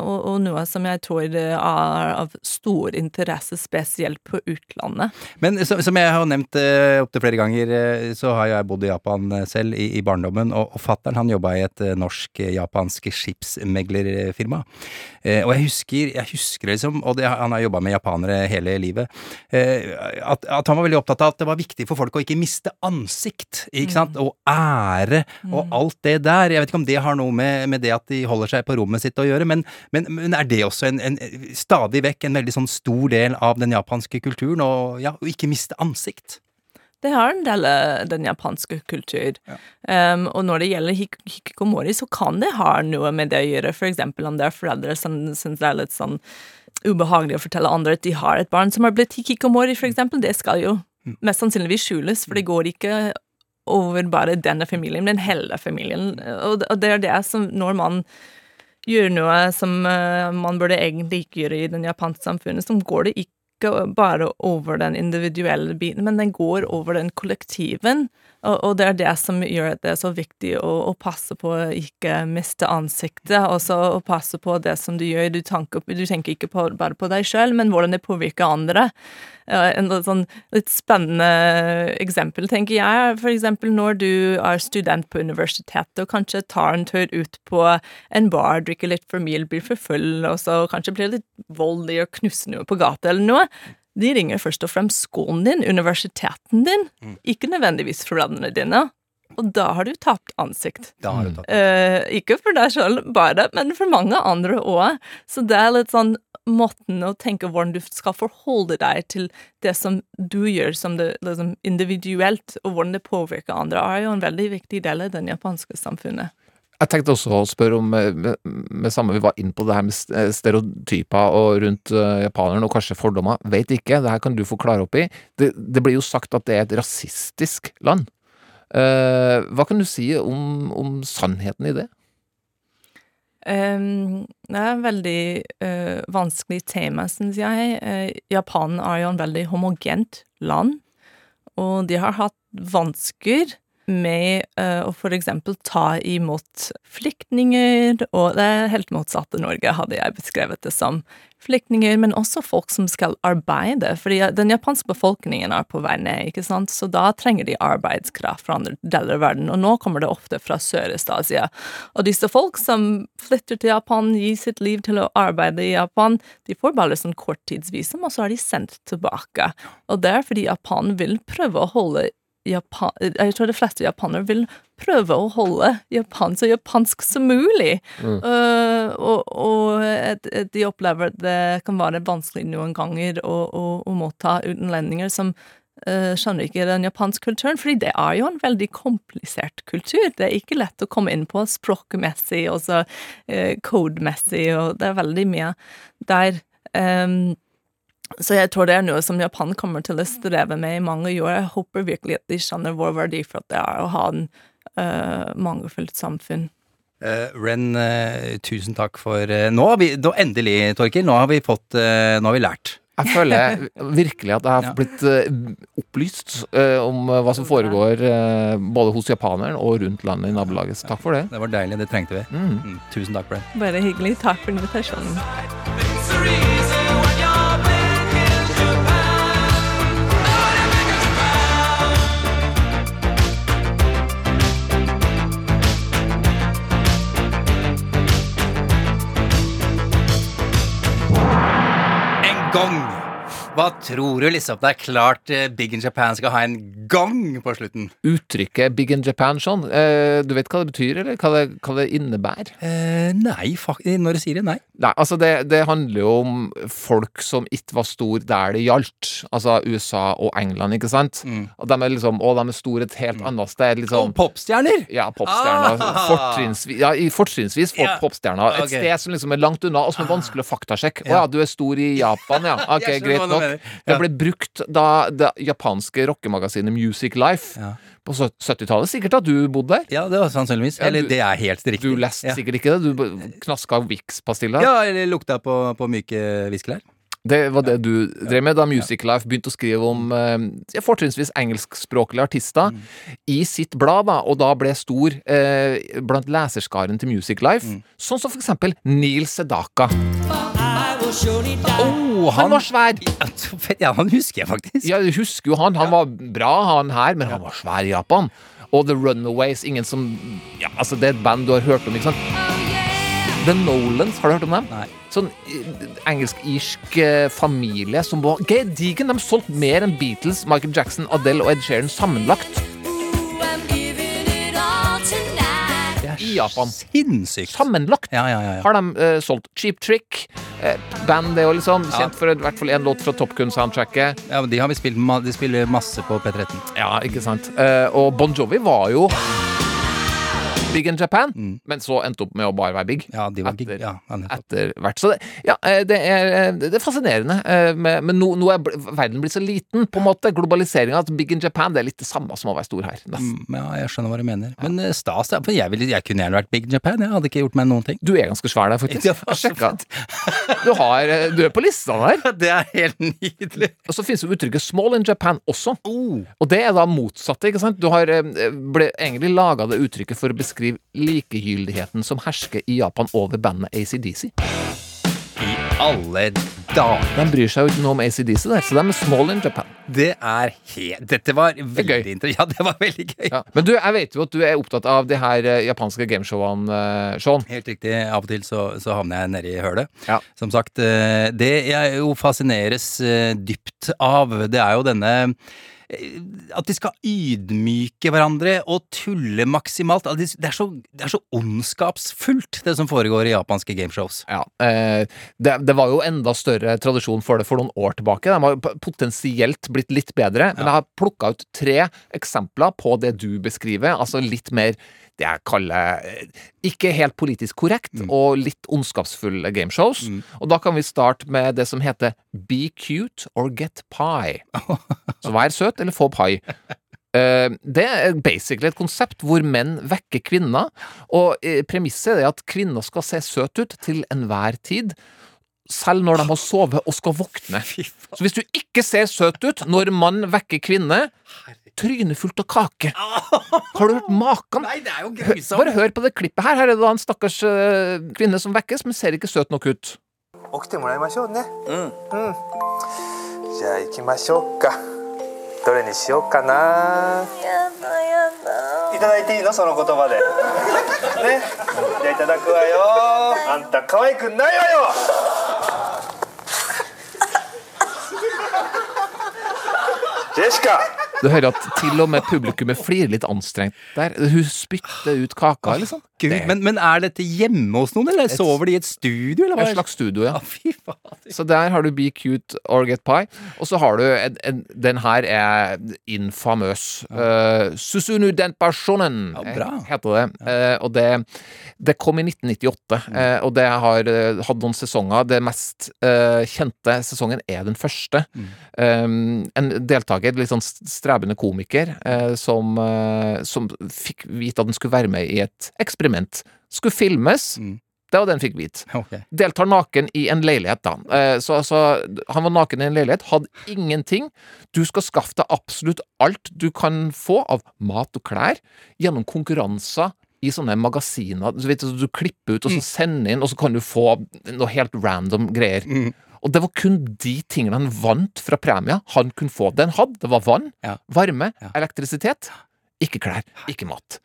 og, og noe som jeg tror det er av stor interesse, spesielt på utlandet. Men som, som jeg har nevnt uh, opptil flere ganger, eh, så har jeg bodd i Japan eh, selv i, i barndommen, og, og fattern han jobba i et eh, norsk-japansk skipsmeglerfirma. Eh, og jeg husker, jeg husker liksom, og det, han har jobba med japanere hele livet, eh, at, at han var veldig opptatt av at det var viktig for folk å ikke miste ansikt, ikke sant, og ære og alt det der. Jeg vet ikke om det har noe med, med det at de holder seg på rommet sitt å gjøre, men, men, men er det også en, en stadig vekk en veldig sånn stor del av den japanske kulturen, og ja, å ikke miste ansikt? Det har en del av den japanske kultur. Um, og når det gjelder hik hikikomori, så kan det ha noe med det å gjøre. For eksempel om det er foreldre som syns det er litt sånn ubehagelig å fortelle andre at de har et barn som har blitt hikikomori, for eksempel. Det skal jo mest sannsynligvis skjules, for det går ikke over bare denne familien, men hele familien. Og, og det er det som når man gjør noe som eh, man burde egentlig ikke gjøre i den japanske samfunnet, så går det ikke bare over den individuelle biten, men den går over den kollektiven. Og, og det er det som gjør at det er så viktig å, å passe på å ikke miste ansiktet, Også å passe på det som du gjør. Du tenker, du tenker ikke på, bare på deg sjøl, men hvordan det påvirker andre. En sånn litt spennende eksempel, tenker jeg, for eksempel når du er student på universitetet og kanskje tar en tur ut på en bar, drikker litt for mye, blir for full, og så kanskje blir litt voldelig og knuser noe på gata eller noe. De ringer først og fremst skolen din, universiteten din, ikke nødvendigvis foreldrene dine. Og da har du tapt ansikt. Da har du tapt. Eh, ikke for deg sjøl bare, men for mange andre òg. Så det er litt sånn måten å tenke hvordan du skal forholde deg til det som du gjør som det liksom individuelt, og hvordan det påvirker andre, er jo en veldig viktig del av den japanske samfunnet. Jeg tenkte også å spørre om, eh, med, med samme vi var inn på det her med eh, stereotyper og rundt uh, japaneren, og kanskje fordommer. Vet ikke, det her kan du få klare opp i. Det, det blir jo sagt at det er et rasistisk land. Eh, hva kan du si om, om sannheten i det? Um, det er et veldig uh, vanskelig tema, syns jeg. Uh, Japan er jo en veldig homogent land, og de har hatt vansker med uh, å for eksempel ta imot flyktninger, og det er helt motsatt av Norge, hadde jeg beskrevet det som. Flyktninger, men også folk som skal arbeide, fordi den japanske befolkningen er på vei ned, ikke sant, så da trenger de arbeidskraft fra andre deler av verden, og nå kommer det ofte fra Sørøst-Asia. Og disse folk som flytter til Japan, gir sitt liv til å arbeide i Japan, de får bare sånn korttidsvisum, og så er de sendt tilbake. Og det er fordi Japan vil prøve å holde Japan, jeg tror de fleste japanere vil prøve å holde Japan så japansk som mulig. Uh, og og de opplever at det kan være vanskelig noen ganger å, å, å motta utenlendinger som uh, skjønner ikke den japanske kulturen, fordi det er jo en veldig komplisert kultur. Det er ikke lett å komme inn på språkmessig og så uh, kodemessig, og det er veldig mye der. Um, så jeg tror det er noe som Japan kommer til å streve med i mange år. Jeg håper virkelig at de skjønner hvor verdifullt det er å ha en uh, mangefullt samfunn. Uh, Ren, uh, tusen takk for eh, Nå har vi da endelig, Torkil, nå har vi fått eh, Nå har vi lært. Jeg føler virkelig at jeg har blitt eh, opplyst eh, om eh, hva som foregår eh, både hos japaneren og rundt landet i nabolaget. Så takk for det. Det var deilig, det trengte vi. Mm. Mm, tusen takk, Bren. Bare hyggelig. Takk for invitasjonen. 杠 Hva tror du liksom det er klart eh, Big in Japan skal ha en gang på slutten? Uttrykket 'big in Japan', sånn, eh, du vet hva det betyr, eller hva det, hva det innebærer? Eh, nei, når du sier det, nei. Nei, altså det, det handler jo om folk som ikke var store der det gjaldt. Altså USA og England, ikke sant? Og de er liksom Å, de er store et helt annet sted. Og Liksom. popstjerner! Ja, popstjerner. Ah! Fortrinnsvis, ja, fortrinnsvis for Ja. popstjerner. Et okay. sted som liksom er langt unna, og som er vanskelig å faktasjekke. Å ja, du er stor i Japan, ja. Ok, greit nok. Mener. Det ble brukt da det japanske rockemagasinet Music Life Ja. på 70-tallet. Sikkert at du bodde der. Ja, det var sannsynligvis. Ja, Eller det er helt riktig. Du leste ja. sikkert ikke det? Du knaska Vix-pastiller? Ja, eller lukta på, på myke viskelær. Det var det du drev med da Music Life begynte å skrive om eh, fortrinnsvis engelskspråklige artister Mm. i sitt blad, da, og da ble stor eh, blant leserskaren til Music Life. Mm. Sånn som for eksempel Neil Sedaka. Oh, Han var svær! Ja, han husker jeg faktisk. Ja, jeg husker jo han. Han var bra, han her, men han var svær i Japan. Og The Runaways, ingen som Ja, altså, det er et band du har hørt om, ikke sant? The Nolans, har du hørt om dem? Nei. Sånn eh, engelsk-irsk eh, familie som var gedigen. De solgte mer enn Beatles, Michael Jackson, Adele og Ed Sheeran sammenlagt. I Japan. Sinnssykt. Sammenlagt! Ja, ja, ja. Har de uh, solgt Cheap Trick, uh, band det er jo liksom, kjent for i hvert fall én låt fra Top Gun-soundtracket. ja men de har vi spilt De spiller masse på P13. Ja, ikke sant. Uh, og Bon Jovi var jo big in Japan, men så endte opp med å bare være big. Ja, de var Etter- gig- ja. Etter hvert. Så det, ja, eh, det er, eh, det er fascinerende. eh, Men nå, nå er verden blitt så liten, på en måte. Globaliseringa. At big in Japan det er litt det samme som å være stor her. Nesten. Mm, Ja, jeg skjønner hva du mener. Men stas. For jeg, ville, jeg kunne gjerne vært Big in Japan. Jeg hadde ikke gjort meg noen ting. Du er ganske svær der, faktisk. Jeg sjekka. Du, har, du er på lista der. Det er helt nydelig. Og så finnes jo uttrykket 'small in Japan' også. Oh. Og det er da motsatte, ikke sant? Du har ble egentlig laga det uttrykket for å beskrive likegyldigheten som hersker i Japan over bandet ACDC. I alle dager. De bryr seg jo ikke noe om ACDC der, så de er small in Japan. Det er helt Dette var veldig gøy. interessant. Ja, det var veldig gøy. Ja. Men du, jeg vet jo at du er opptatt av de her eh, japanske gameshowene, eh, Sean. Helt riktig. Av og til så, så havner jeg nedi hølet. Ja. Som sagt, eh, det jeg jo fascineres dypt av, det er jo denne at de skal ydmyke hverandre og tulle maksimalt. Det er så, det er så ondskapsfullt, det som foregår i japanske gameshows. Ja, eh, det, det var jo enda større tradisjon for det for noen år tilbake. De har p- potensielt blitt litt bedre, men jeg har plukka ut tre eksempler på det du beskriver. Altså litt mer det jeg kaller eh, ikke helt politisk korrekt, og litt ondskapsfulle gameshows. Og da kan vi starte med det som heter Be cute or get pie. Så vær søt eller få pai. Eh, det er basically et konsept hvor menn vekker kvinner, og eh, premisset er at kvinner skal se søte ut til enhver tid. Selv når de har sovet og skal våkne. Så hvis du ikke ser søt ut når mann vekker kvinne, trynet fullt av kake. Har du hørt maken? Nei, det er jo Hør, bare hør på det klippet her. Her er det da en stakkars eh, kvinne som vekkes, men ser ikke søt nok ut. 起きてもらいましょうねうんうんじゃあ行きましょうかどれにしようかなやだやだいただいていいのその言葉でねじゃあいただくわよあんた可愛くないわよジェシカ Du hører at til og med publikummet flirer litt anstrengt der. Hun spytter ut kaka, liksom. Gud, Det men, men er dette hjemme hos noen, eller sover de i et studio, eller et slags studio, ja. Ah. Så der har du Be Cute or Get Pie. Og så har du en, en, Den her er infamøs. Uh, Susunu den personen Ja, bra. eh, heter det. Uh, og det, det kom i 1998, uh, og det har uh, hatt noen sesonger. Det mest eh, kjente sesongen er den første. Um, en deltaker, litt sånn strebende komiker, eh, som, eh, som fikk vite at den skulle være med i et eksperiment. Skulle filmes. Mm. Det var det han fikk vite Okay. deltar naken i en leilighet, da. Eh, Så altså, han var naken i en leilighet, hadde ingenting. Du skal skaffe deg absolutt alt du kan få av mat og klær gjennom konkurranser i sånne magasiner. Du, vet, du klipper ut, og så sender inn, og så kan du få noe helt random greier. Og det var kun de tingene han vant fra premia han kunne få. Det han hadde, det var vann, Ja. varme, Ja. elektrisitet. Ikke klær, ikke mat.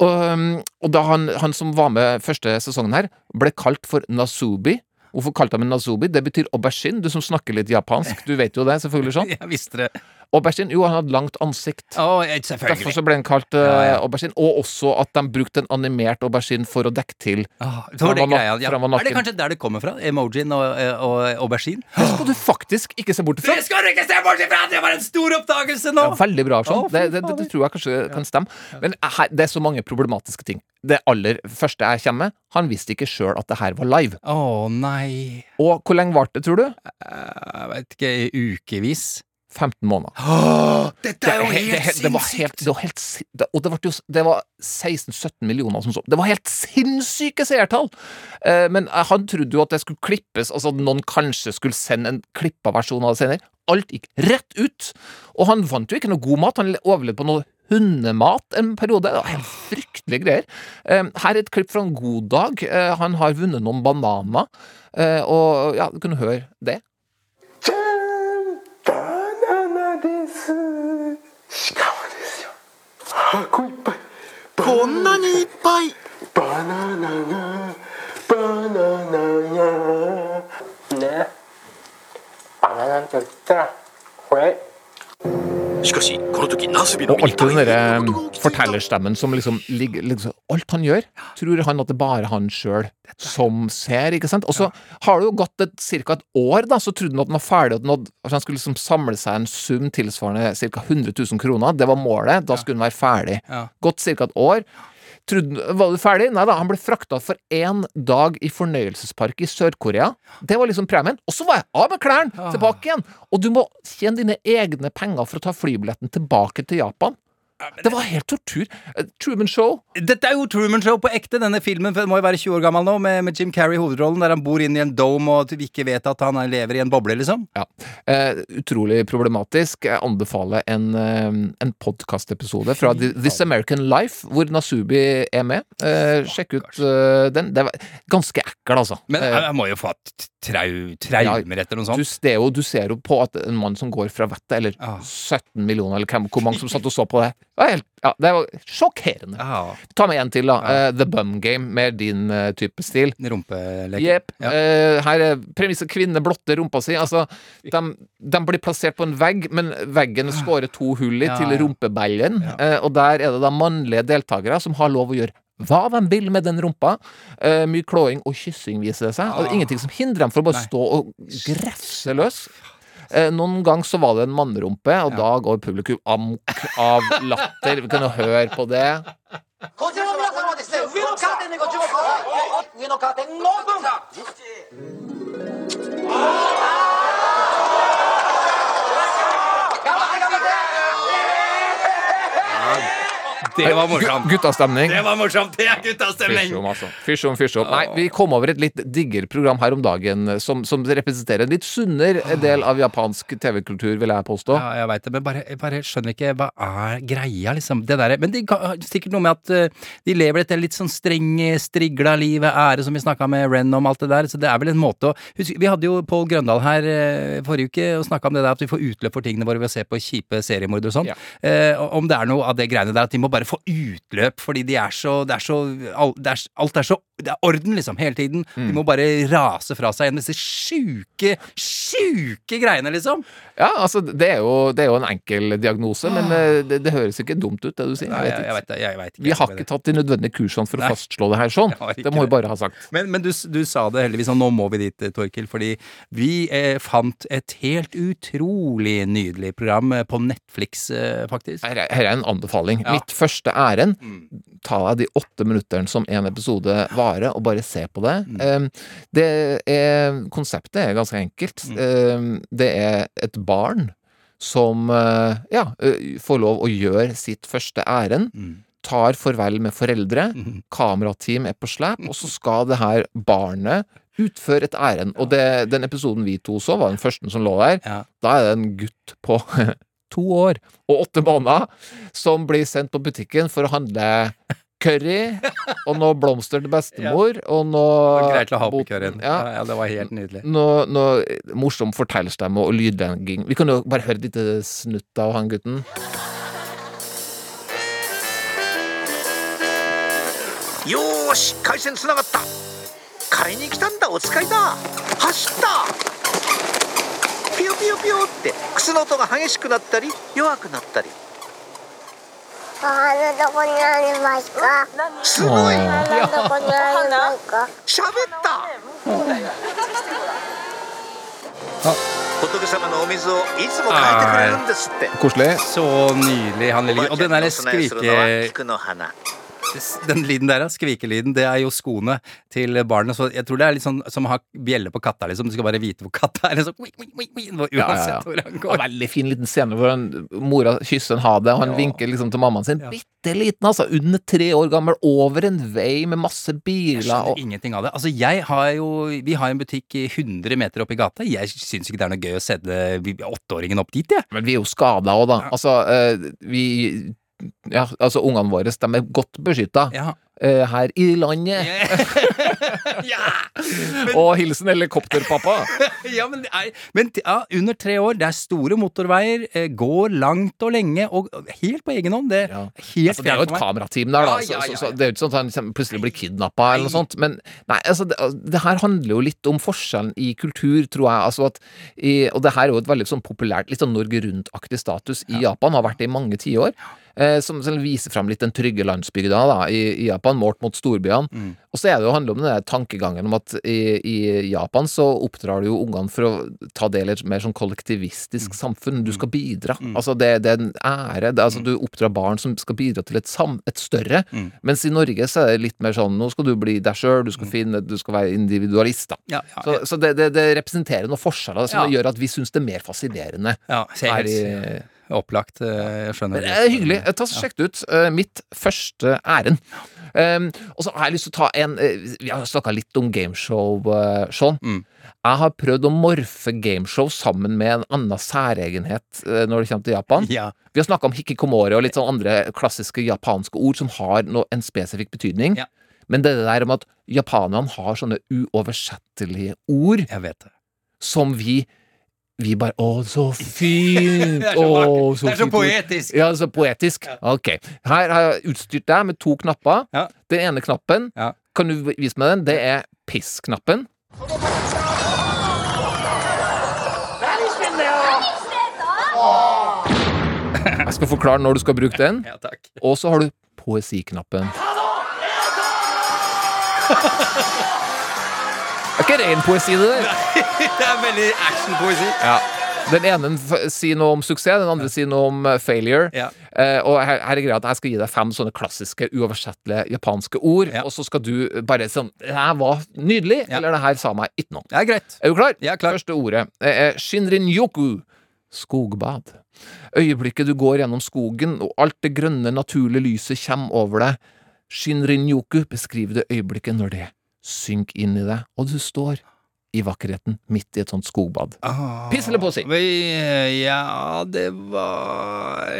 Og, og da han, han som var med første sesongen her, ble kalt for Nasubi, Hvorfor kalte han den nazubi? Det betyr aubergine. Du som snakker litt japansk, du vet jo det, selvfølgelig sånn. Jeg visste det. Aubergine, jo, han hadde langt ansikt. Å, Derfor så ble han kalt uh, aubergine. Og også at de brukte en animert aubergine for å dekke til. Oh, det var det greia. Ja. Er det kanskje der det kommer fra? Emojien og, og, og aubergine? Det skal du faktisk ikke se bort ifra. Det skal du ikke se bort ifra! Det var en stor oppdagelse nå! Ja, veldig bra, Aksjon. Oh, det, det, det, tror jeg kanskje kan stemme. Men her, det er så mange problematiske ting. Det aller første jeg kommer med, han visste ikke sjøl at det her var live. Å nei Og hvor lenge varte det, tror du? Jeg vet ikke, ukevis? 15 måneder. dette er jo he- helt he- det var helt, det var helt Og det, jo, det var 16-17 millioner som så. Det var helt sinnssyke seertall! Eh, men han trodde jo at det skulle klippes, altså at noen kanskje skulle sende en klippa versjon av det senere. Alt gikk rett ut! Og han fant jo ikke noe god mat. Han overlevde på noe hundemat en periode. Det var helt fryktelige greier. Eh, her er et klipp fra en god dag. Eh, han har vunnet noen bananer, eh, og ja, du kunne høre det. 箱いっぱいこんなにいっぱいバナナがバナナがねバナナって言ったらこれしかしこの時ナスビの Og 身に alltid den 大 derre 変なことが起きていた fortellerstemmen som liksom ligger liksom, Alt han gjør, tror han at det er bare han sjøl som ser, ikke sant? Og så har det jo gått et, ca. et år, da, så trodde han at han var ferdig, at han, hadde, at han skulle liksom samle seg en sum tilsvarende ca. 100 000 kroner. Det var målet. Da skulle han være ferdig. Ja. Gått ca. et år. Trodde, var du ferdig? Nei da, han ble frakta for én dag i fornøyelsespark i Sør-Korea. Det var liksom premien. Og så var jeg av med klærne! Tilbake igjen! Og du må tjene dine egne penger for å ta flybilletten tilbake til Japan. Det var helt tortur. Eh, Truman Show. Dette er jo Truman Show på ekte, denne filmen. For den må jo være 20 år gammel nå, med, med Jim Carrey i hovedrollen, der han bor inne i en dome og vi ikke vet at han lever i en boble, liksom. Ja. Eh, utrolig problematisk. Jeg anbefaler en, eh, en podkastepisode fra This American Life, hvor Nasubi er med. Eh, sjekk ut uh, den. Det var ganske ekkel, altså. Men jeg må jo få hatt trau, traumer etter noe du, sånt. det er jo, du ser jo på at en mann som går fra vettet, eller Ah. 17 millioner, eller hvem, hvor mange som satt og så på det. Det var, helt, ja, det var sjokkerende. Ja, Ta med en til, da. Eh, The Bum Game, med din uh, type stil. Rumpelek. Yep. Ja. Eh, her er premisset kvinne blotter rumpa si. Altså, de, de blir plassert på en vegg, men veggen skårer to hull i Ja, til ja. rumpebellen. Og der er det da mannlige deltakere som har lov å gjøre hva de vil med den rumpa. Mye klåing og kyssing, viser det seg. Og det er ingenting som hindrer dem for å bare Nei. stå og grefse løs. Eh, noen gang så var det en mannerumpe, og da går publikum amok av latter. Vi kan jo høre på det. こ Det var morsomt. Gu- Guttastemning. Det var morsomt! Det er guttastemning! Fysjom, altså. Fysjom, fysjom. Nei, vi kom over et litt digger program her om dagen eh, som, som representerer en litt sunnere del av japansk TV-kultur, vil jeg påstå. Ja, jeg veit det, men bare, jeg bare skjønner ikke hva er greia, liksom. Det derre Men det er sikkert noe med at eh, de lever dette litt sånn strenge, strigla livet, ære, som vi snakka med Ren om alt det der, så det er vel en måte å husk, Vi hadde jo Pål Grøndal her eh, forrige uke og snakka om det der at vi får utløp for tingene våre ved å se på kjipe seriemordere og sånn. Ja. Eh, om det er noe av det greiene der at de må bare få utløp fordi de er så er så Alt er så Det er orden, liksom, hele tiden. De må bare rase fra seg igjen disse sjuke, sjuke greiene, liksom. Ja, altså, det er jo, det er jo en enkel diagnose, men eh, det, det høres ikke dumt ut, det du sier. Nei, Jeg vet jeg vet. Jeg vet ikke. Vi har ikke tatt de nødvendige kursene for å Nei. fastslå det her sånn. Det må vi bare ha sagt. Men, men du, du sa det heldigvis, og nå må vi dit, Torkil, fordi vi eh, fant et helt utrolig nydelig program eh, på Netflix, eh, faktisk. Her er, her er en anbefaling. Ja. Mitt første ærend. Ta deg de åtte minuttene som en episode varer, og bare se på det. Mm. det er, konseptet er ganske enkelt. Mm. det er et barn som uh, ja, får lov å gjøre sitt første ærend. Mm. Tar farvel med foreldre. Mhm. Kamerateam er på slep, og så skal det her barnet utføre et ærend. Og det, den episoden vi to så, var den første som lå der. Ja. Da er det en gutt på to år og åtte måneder som blir sendt på butikken for å handle curry og noe blomster til bestemor og noe Greit å ha på bot- køren. Ja, Ja, ja, det var helt nydelig. noe, noe morsom fortellerstemme og lydlegging. Vi kan jo bare høre et lite snutt av han gutten. よーし回線つながった 買いに来たんだお使いだ走ったピヨピヨピヨって靴の音が激しくなったり弱くなったり お花どこにありますか？すごい。おー花どこにありますか？喋った。仏様のお水をいつも変えてくれるんですって。Koselig. Så nydelig, han. den lyden der, skvikelyden, det er jo skoene til barnet. Så jeg tror det er litt sånn som å ha bjelle på katta, liksom. Du skal bare vite hvor katta er. Liksom. Uansett ja, ja, ja. hvor han går. veldig fin liten scene hvor han, mora kysser en ha og han vinker liksom til mammaen sin. Bitte liten, altså. Under tre år gammel. Over en vei med masse biler. Jeg skjønner og... ingenting av det. Altså, jeg har jo Vi har en butikk 100 meter opp i gata. Jeg syns ikke det er noe gøy å sette åtteåringen opp dit, jeg. Men vi er jo skada òg, da. Altså, eh, vi ja, altså, ungene våre, de er godt beskytta Ja. Uh, her i landet. ja. Og hilsen helikopterpappa. ja, men, er, men ja, under tre år, det er store motorveier, eh, går langt og lenge, og helt på egen hånd. Det Ja. Altså, det er jo et kamerateam der, da. Ja, ja, så, ja, så, så ja. det er jo ikke sånn at han plutselig blir kidnappa eller noe sånt. Men nei, altså, det, det her handler jo litt om forskjellen i kultur, tror jeg. Altså at i, og det her er jo et veldig sånn populært, litt sånn Norge Rundt-aktig status i Japan, har vært det i mange tiår. Eh, som, som viser frem litt den trygge landsbygda da, i, i Japan, målt mot storbyene. Mm. Og så er det jo handler om den der tankegangen om at i, i Japan så oppdrar du jo ungene for å ta del i et mer sånn kollektivistisk Mm. samfunn. Du skal bidra. Altså det, det er en ære. Det, altså Du oppdrar barn som skal bidra til et, sam, et større. Mm. Mens i Norge så er det litt mer sånn nå skal du bli deg sjøl, du skal finne Du skal være individualist, da. Ja, ja, Så, så det, det, representerer noen forskjeller som Ja. gjør at vi syns det er mer fascinerende. ja, er her i, opplagt. eh, Jeg skjønner. det er hyggelig. Ta så Sjekk det ut. Eh, mitt første ærend. Um, og så har jeg lyst til å ta en eh, Vi har snakka litt om gameshow, uh, Sean. Mm. Jeg har prøvd å morfe gameshow sammen med en annen særegenhet eh, når det kommer til Japan. Ja. Vi har snakka om hikikomori og litt sånn andre klassiske japanske ord som har noe, en spesifikk betydning. Ja. Men det er det der om at japanerne har sånne uoversettelige ord Jeg vet det. som vi vi bare Å, så fint! Det er så Å, så Det er så fint poetisk. Ja, så poetisk. Ok. Her har jeg utstyrt deg med to knapper. Ja. Den ene knappen, Ja. kan du vise meg den? Det er piss-knappen. Jeg skal forklare når du skal bruke den. Ja, takk. Og så har du poesiknappen. Det er ikke ren poesi, det der. Det er veldig actionpoesi. Ja. Den ene sier noe om suksess, den andre sier noe om eh, failure. Ja. Eh, og her, her er greia at jeg skal gi deg fem sånne klassiske, uoversettelige japanske ord, Ja. og så skal du bare sånn Det her var nydelig, Ja. eller det her sa meg ikke noe. Er greit. Er du klar? Er klar. Første ordet er shinrin-yoku. Skogbad. Øyeblikket du går gjennom skogen, og alt det grønne, naturlige lyset kommer over deg. Shinrin-yoku beskriver det øyeblikket når det synker inn i deg, og du står i vakkerheten midt i et sånt skogbad. Ah. Piss eller posi? Ja, det var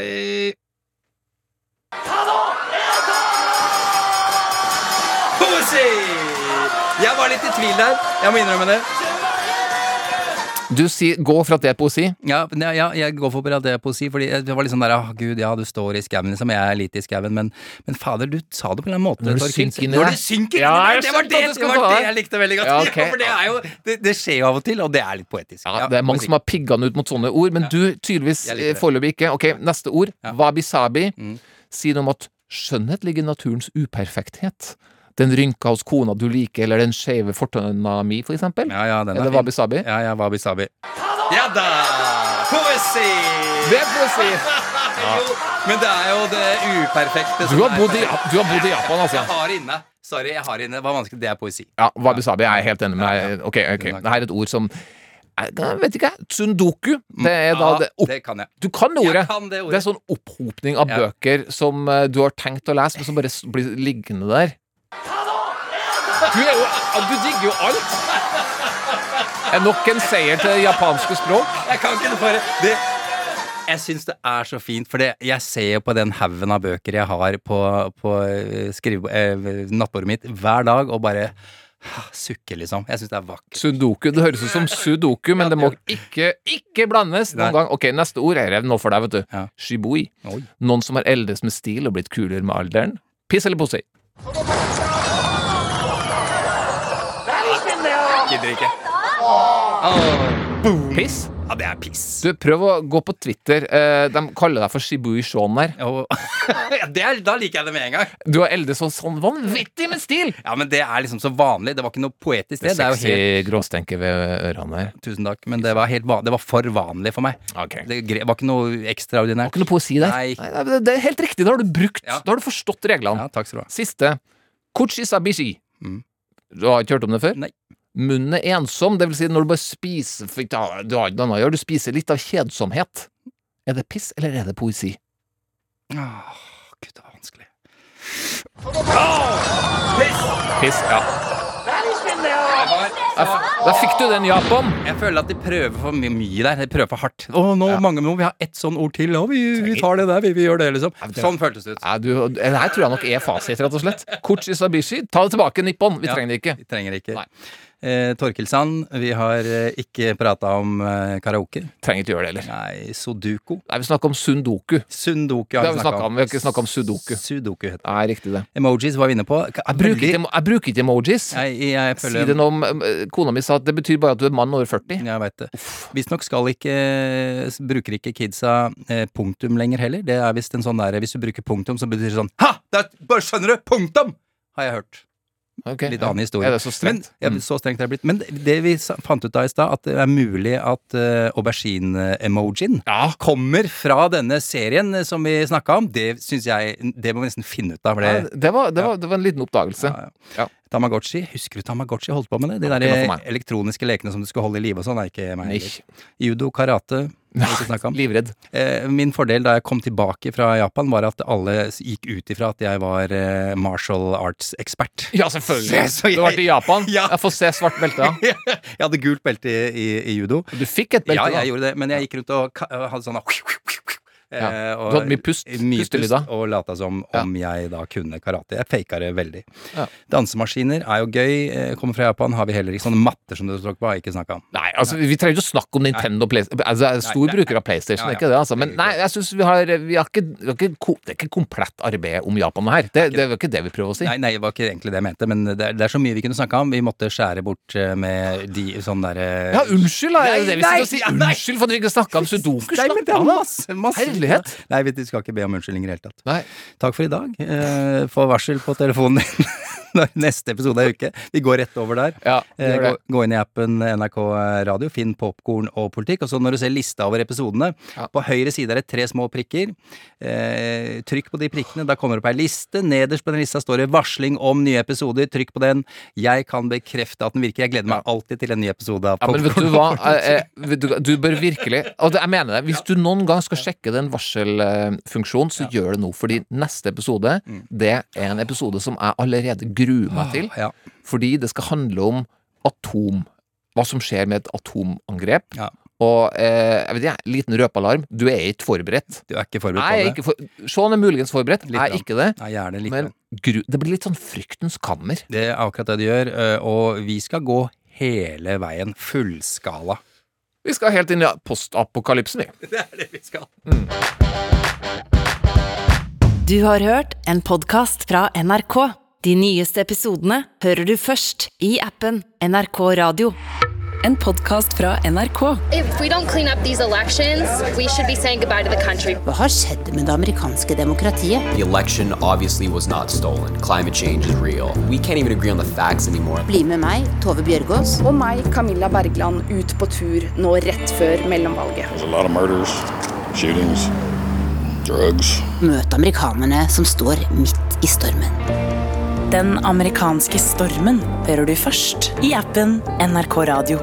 Posi Jeg var litt i tvil der. Jeg må innrømme det. Du sier gå for at det er poesi. Ja, ja, jeg går for at det er poesi, fordi det var sånn der Å, gud, ja, du står i skauen, liksom. Jeg er litt i skauen, men, men fader, du sa det på en eller annen måte. Når du synker inn i det synker Ja, jeg! Det var det, det, var det jeg likte veldig godt. Ja, Ja, for det er jo det, det skjer jo av og til, og det er litt poetisk. Ja, det er mange som har pigga den ut mot sånne ord, men du tydeligvis Jeg foreløpig ikke. Ok, neste ord. Ja. Wabi-sabi. Mm. Sier noe om at skjønnhet ligger i naturens uperfekthet. Den rynka hos kona du liker, eller den skeive fortanna mi, for eksempel. Ja, ja, den Er det wabi-sabi? Ja, ja, wabi-sabi. Ja da! Poesi! Det er poesi! Jo, men det er jo det uperfekte Du har bodd i, du har bodd i Japan, altså. Jeg har inne. Sorry, jeg har inne. Det var vanskelig. Det er poesi. Ja, wabi-sabi. Jeg er helt enig med deg. Ok, ok. Det er et ord som jeg vet ikke, Tsundoku. Det er da Ja, det opp, det kan jeg. Du kan det ordet. Kan det ordet. Det er sånn opphopning av Ja. bøker som eh, du har tenkt å lese, men som bare blir liggende der. Du, er jo, du digger jo alt! Er nok en seier til det japanske språk. Jeg kan ikke bare det, Jeg syns det er så fint, for jeg ser jo på den haugen av bøker jeg har på, på eh, eh, nattbordet mitt hver dag, og bare ah, sukker, liksom. Jeg syns det er vakkert. Sudoku. Det høres ut som sudoku, men det må ikke, ikke blandes noen Nei. gang. Ok, neste ord er nå for deg, vet du. Ja. Shibui. Oi. Noen som har eldes med stil og blitt kulere med alderen. Piss eller poesi? Kødder ikke. Piss? Ja, det er piss. Du, prøv å gå på Twitter. Eh, de kaller deg for Shibui Shaun der. Og, ja, det er, da liker jeg det med en gang. Du har eldes sånn, sånn vanvittig med stil! Ja, men det er liksom så vanlig. Det var ikke noe poetisk. Det Det, det er jo Sexy helt gråstenke ved ørene her. Tusen takk, men det var, helt van det var for vanlig for meg. Ok. Det gre- var ikke noe ekstraordinært. Ikke noe poesi der. Nei. Nei, det- det er helt riktig. Da har du brukt Ja. Da har du forstått reglene. Ja, takk skal du ha. Siste. Kuchisabishi. Mm. Du har ikke hørt om det før? Nei. Munnen er ensom, det vil si når du bare spiser for ikke Du har ikke noe annet å gjøre, du spiser litt av kjedsomhet. Er det piss, eller er det poesi? Åh, Gud, det var vanskelig. Piss, Piss, ja. Da Da fikk du den, Japan. Jeg føler at de prøver for my- mye der. De prøver for hardt. Å, nå, mange, nå vi har ett sånn ord til. Å, vi, vi tar det der, vi, vi gjør det, liksom. Sånn føltes det ut. Ja, du, det her tror jeg nok er fasit, rett og slett. Kuchisabishi. Ta det tilbake, Nippon. Vi Ja. trenger det ikke. Vi trenger ikke. Nei. Eh, Torkelsand. vi har eh, ikke prata om eh, karaoke. Trenger ikke gjøre det heller. Nei, Sudoku. Nei, vi snakker om sundoku. Sundoku Det har vi snakket om. Vi har ikke snakket om sudoku. Sudoku heter det. Nei, riktig det. Emojis var vi inne på. Jeg bruker ikke, jeg bruker ikke emojis. Jeg, jeg Si føler det nå om eh, Kona mi sa at det betyr bare at du er mann over 40. Jeg veit det. Visstnok skal ikke s- Bruker ikke kidsa eh, punktum lenger heller. Det er visst en sånn der Hvis du bruker punktum, så betyr det sånn Ha! Det er, bare skjønner du! Punktum! Har jeg hørt. Ok, Litt annen historie. Er det så strengt? Men, ja, Mm. Så strengt er det blitt. Men det vi fant ut av i stad, at det er mulig at uh, aubergine-emojien Ja. kommer fra denne serien eh, som vi snakka om. Det syns jeg Det må vi nesten finne ut av. For Ja, det, det, var, det, var, det var en liten oppdagelse. Tamagotchi. Husker du Tamagotchi holdt på med det? De der det elektroniske lekene som du skulle holde i live og sånn, er ikke meg. Judo, karate. Livredd. Eh, min fordel da jeg kom tilbake fra Japan, var at alle gikk ut ifra at jeg var eh, martial arts-ekspert. Ja, selvfølgelig. Så jeg- Du har vært i Japan. Ja. Jeg får se svart belte. ja. jeg hadde gult belte i, i, i judo. Du fikk et belte, Ja, da. jeg gjorde det, men jeg gikk rundt og hadde sånn Ja. og- Du hadde mye pust- mye pust, og lata som om jeg da kunne karate. Jeg faka det veldig. Ja. Dansemaskiner er jo gøy. Eh, Kommer fra Japan, har vi heller ikke sånne matter som du tok på, har jeg ikke snakka om. Nei, altså, vi trenger ikke å snakke om Nintendo Play altså, stor Nei, nei. bruker av PlayStation, Ja, ikke det, altså. Men nei, jeg synes vi har, vi har, ikke, vi har ikke Det er ikke komplett arbeid om Japan her. Det, det var ikke det vi prøver å si. Nei, nei, det var ikke egentlig det jeg mente, men det er, det er så mye vi kunne snakka om. Vi måtte skjære bort eh, med de sånn derre Ja, unnskyld, da. Nei, det det vi Nei, sitter og sier? nei, nei. Unnskyld for at vi ikke snakka om sudoku. Nei, Slapp av, da. Masse Nei, vi skal ikke be om unnskyldning i det hele tatt. Nei. Takk for i dag. Eh, Få varsel på telefonen din neste episode er uke. Vi går rett over der. Ja, Eh, gå, gå inn i appen NRK Radio, finn popkorn og politikk. Og så når du ser lista over episodene, Ja. på høyre side er det tre små prikker. Eh, trykk på de prikkene, da kommer det opp ei liste. Nederst på den lista står det 'varsling om nye episoder'. Trykk på den. Jeg kan bekrefte at den virker. Jeg gleder meg alltid til en ny episode av Ja, men vet du hva? Eh, eh, vet du, du bør virkelig Og jeg mener det. Hvis du noen gang skal sjekke den varselfunksjonen, så gjør det nå. Fordi neste episode, det er en episode som jeg allerede gruer meg til. Ja. Fordi det skal handle om atom. Hva som skjer med et atomangrep. Ja. Og eh, jeg vet ikke, liten røpealarm. Du er ikke forberedt. Du er ikke forberedt Nei, på det? ikke for... Sean er muligens forberedt. Litt Jeg er ikke det. Nei, gjerne litt. Men gru... det blir litt sånn fryktens kammer. Det er akkurat det det gjør, øh, og vi skal gå hele veien. Fullskala. Vi skal helt inn i postapokalypsen, vi. Det er det vi skal. Du har hørt en podkast fra NRK. De nyeste episodene hører du først i appen NRK Radio. En podkast fra NRK. If we don't clean up these elections, we should be saying goodbye to the country. Hva har skjedd med det amerikanske demokratiet? The election obviously was not stolen. Climate change is real. We can't even agree on the facts anymore. Bli med meg, Tove Bjørgaas. Og meg, Camilla Bergland, ut på tur nå rett før mellomvalget. There's a lot of murders, shootings, drugs. Møt amerikanerne som står midt i stormen. Den amerikanske stormen hører du først i appen NRK Radio.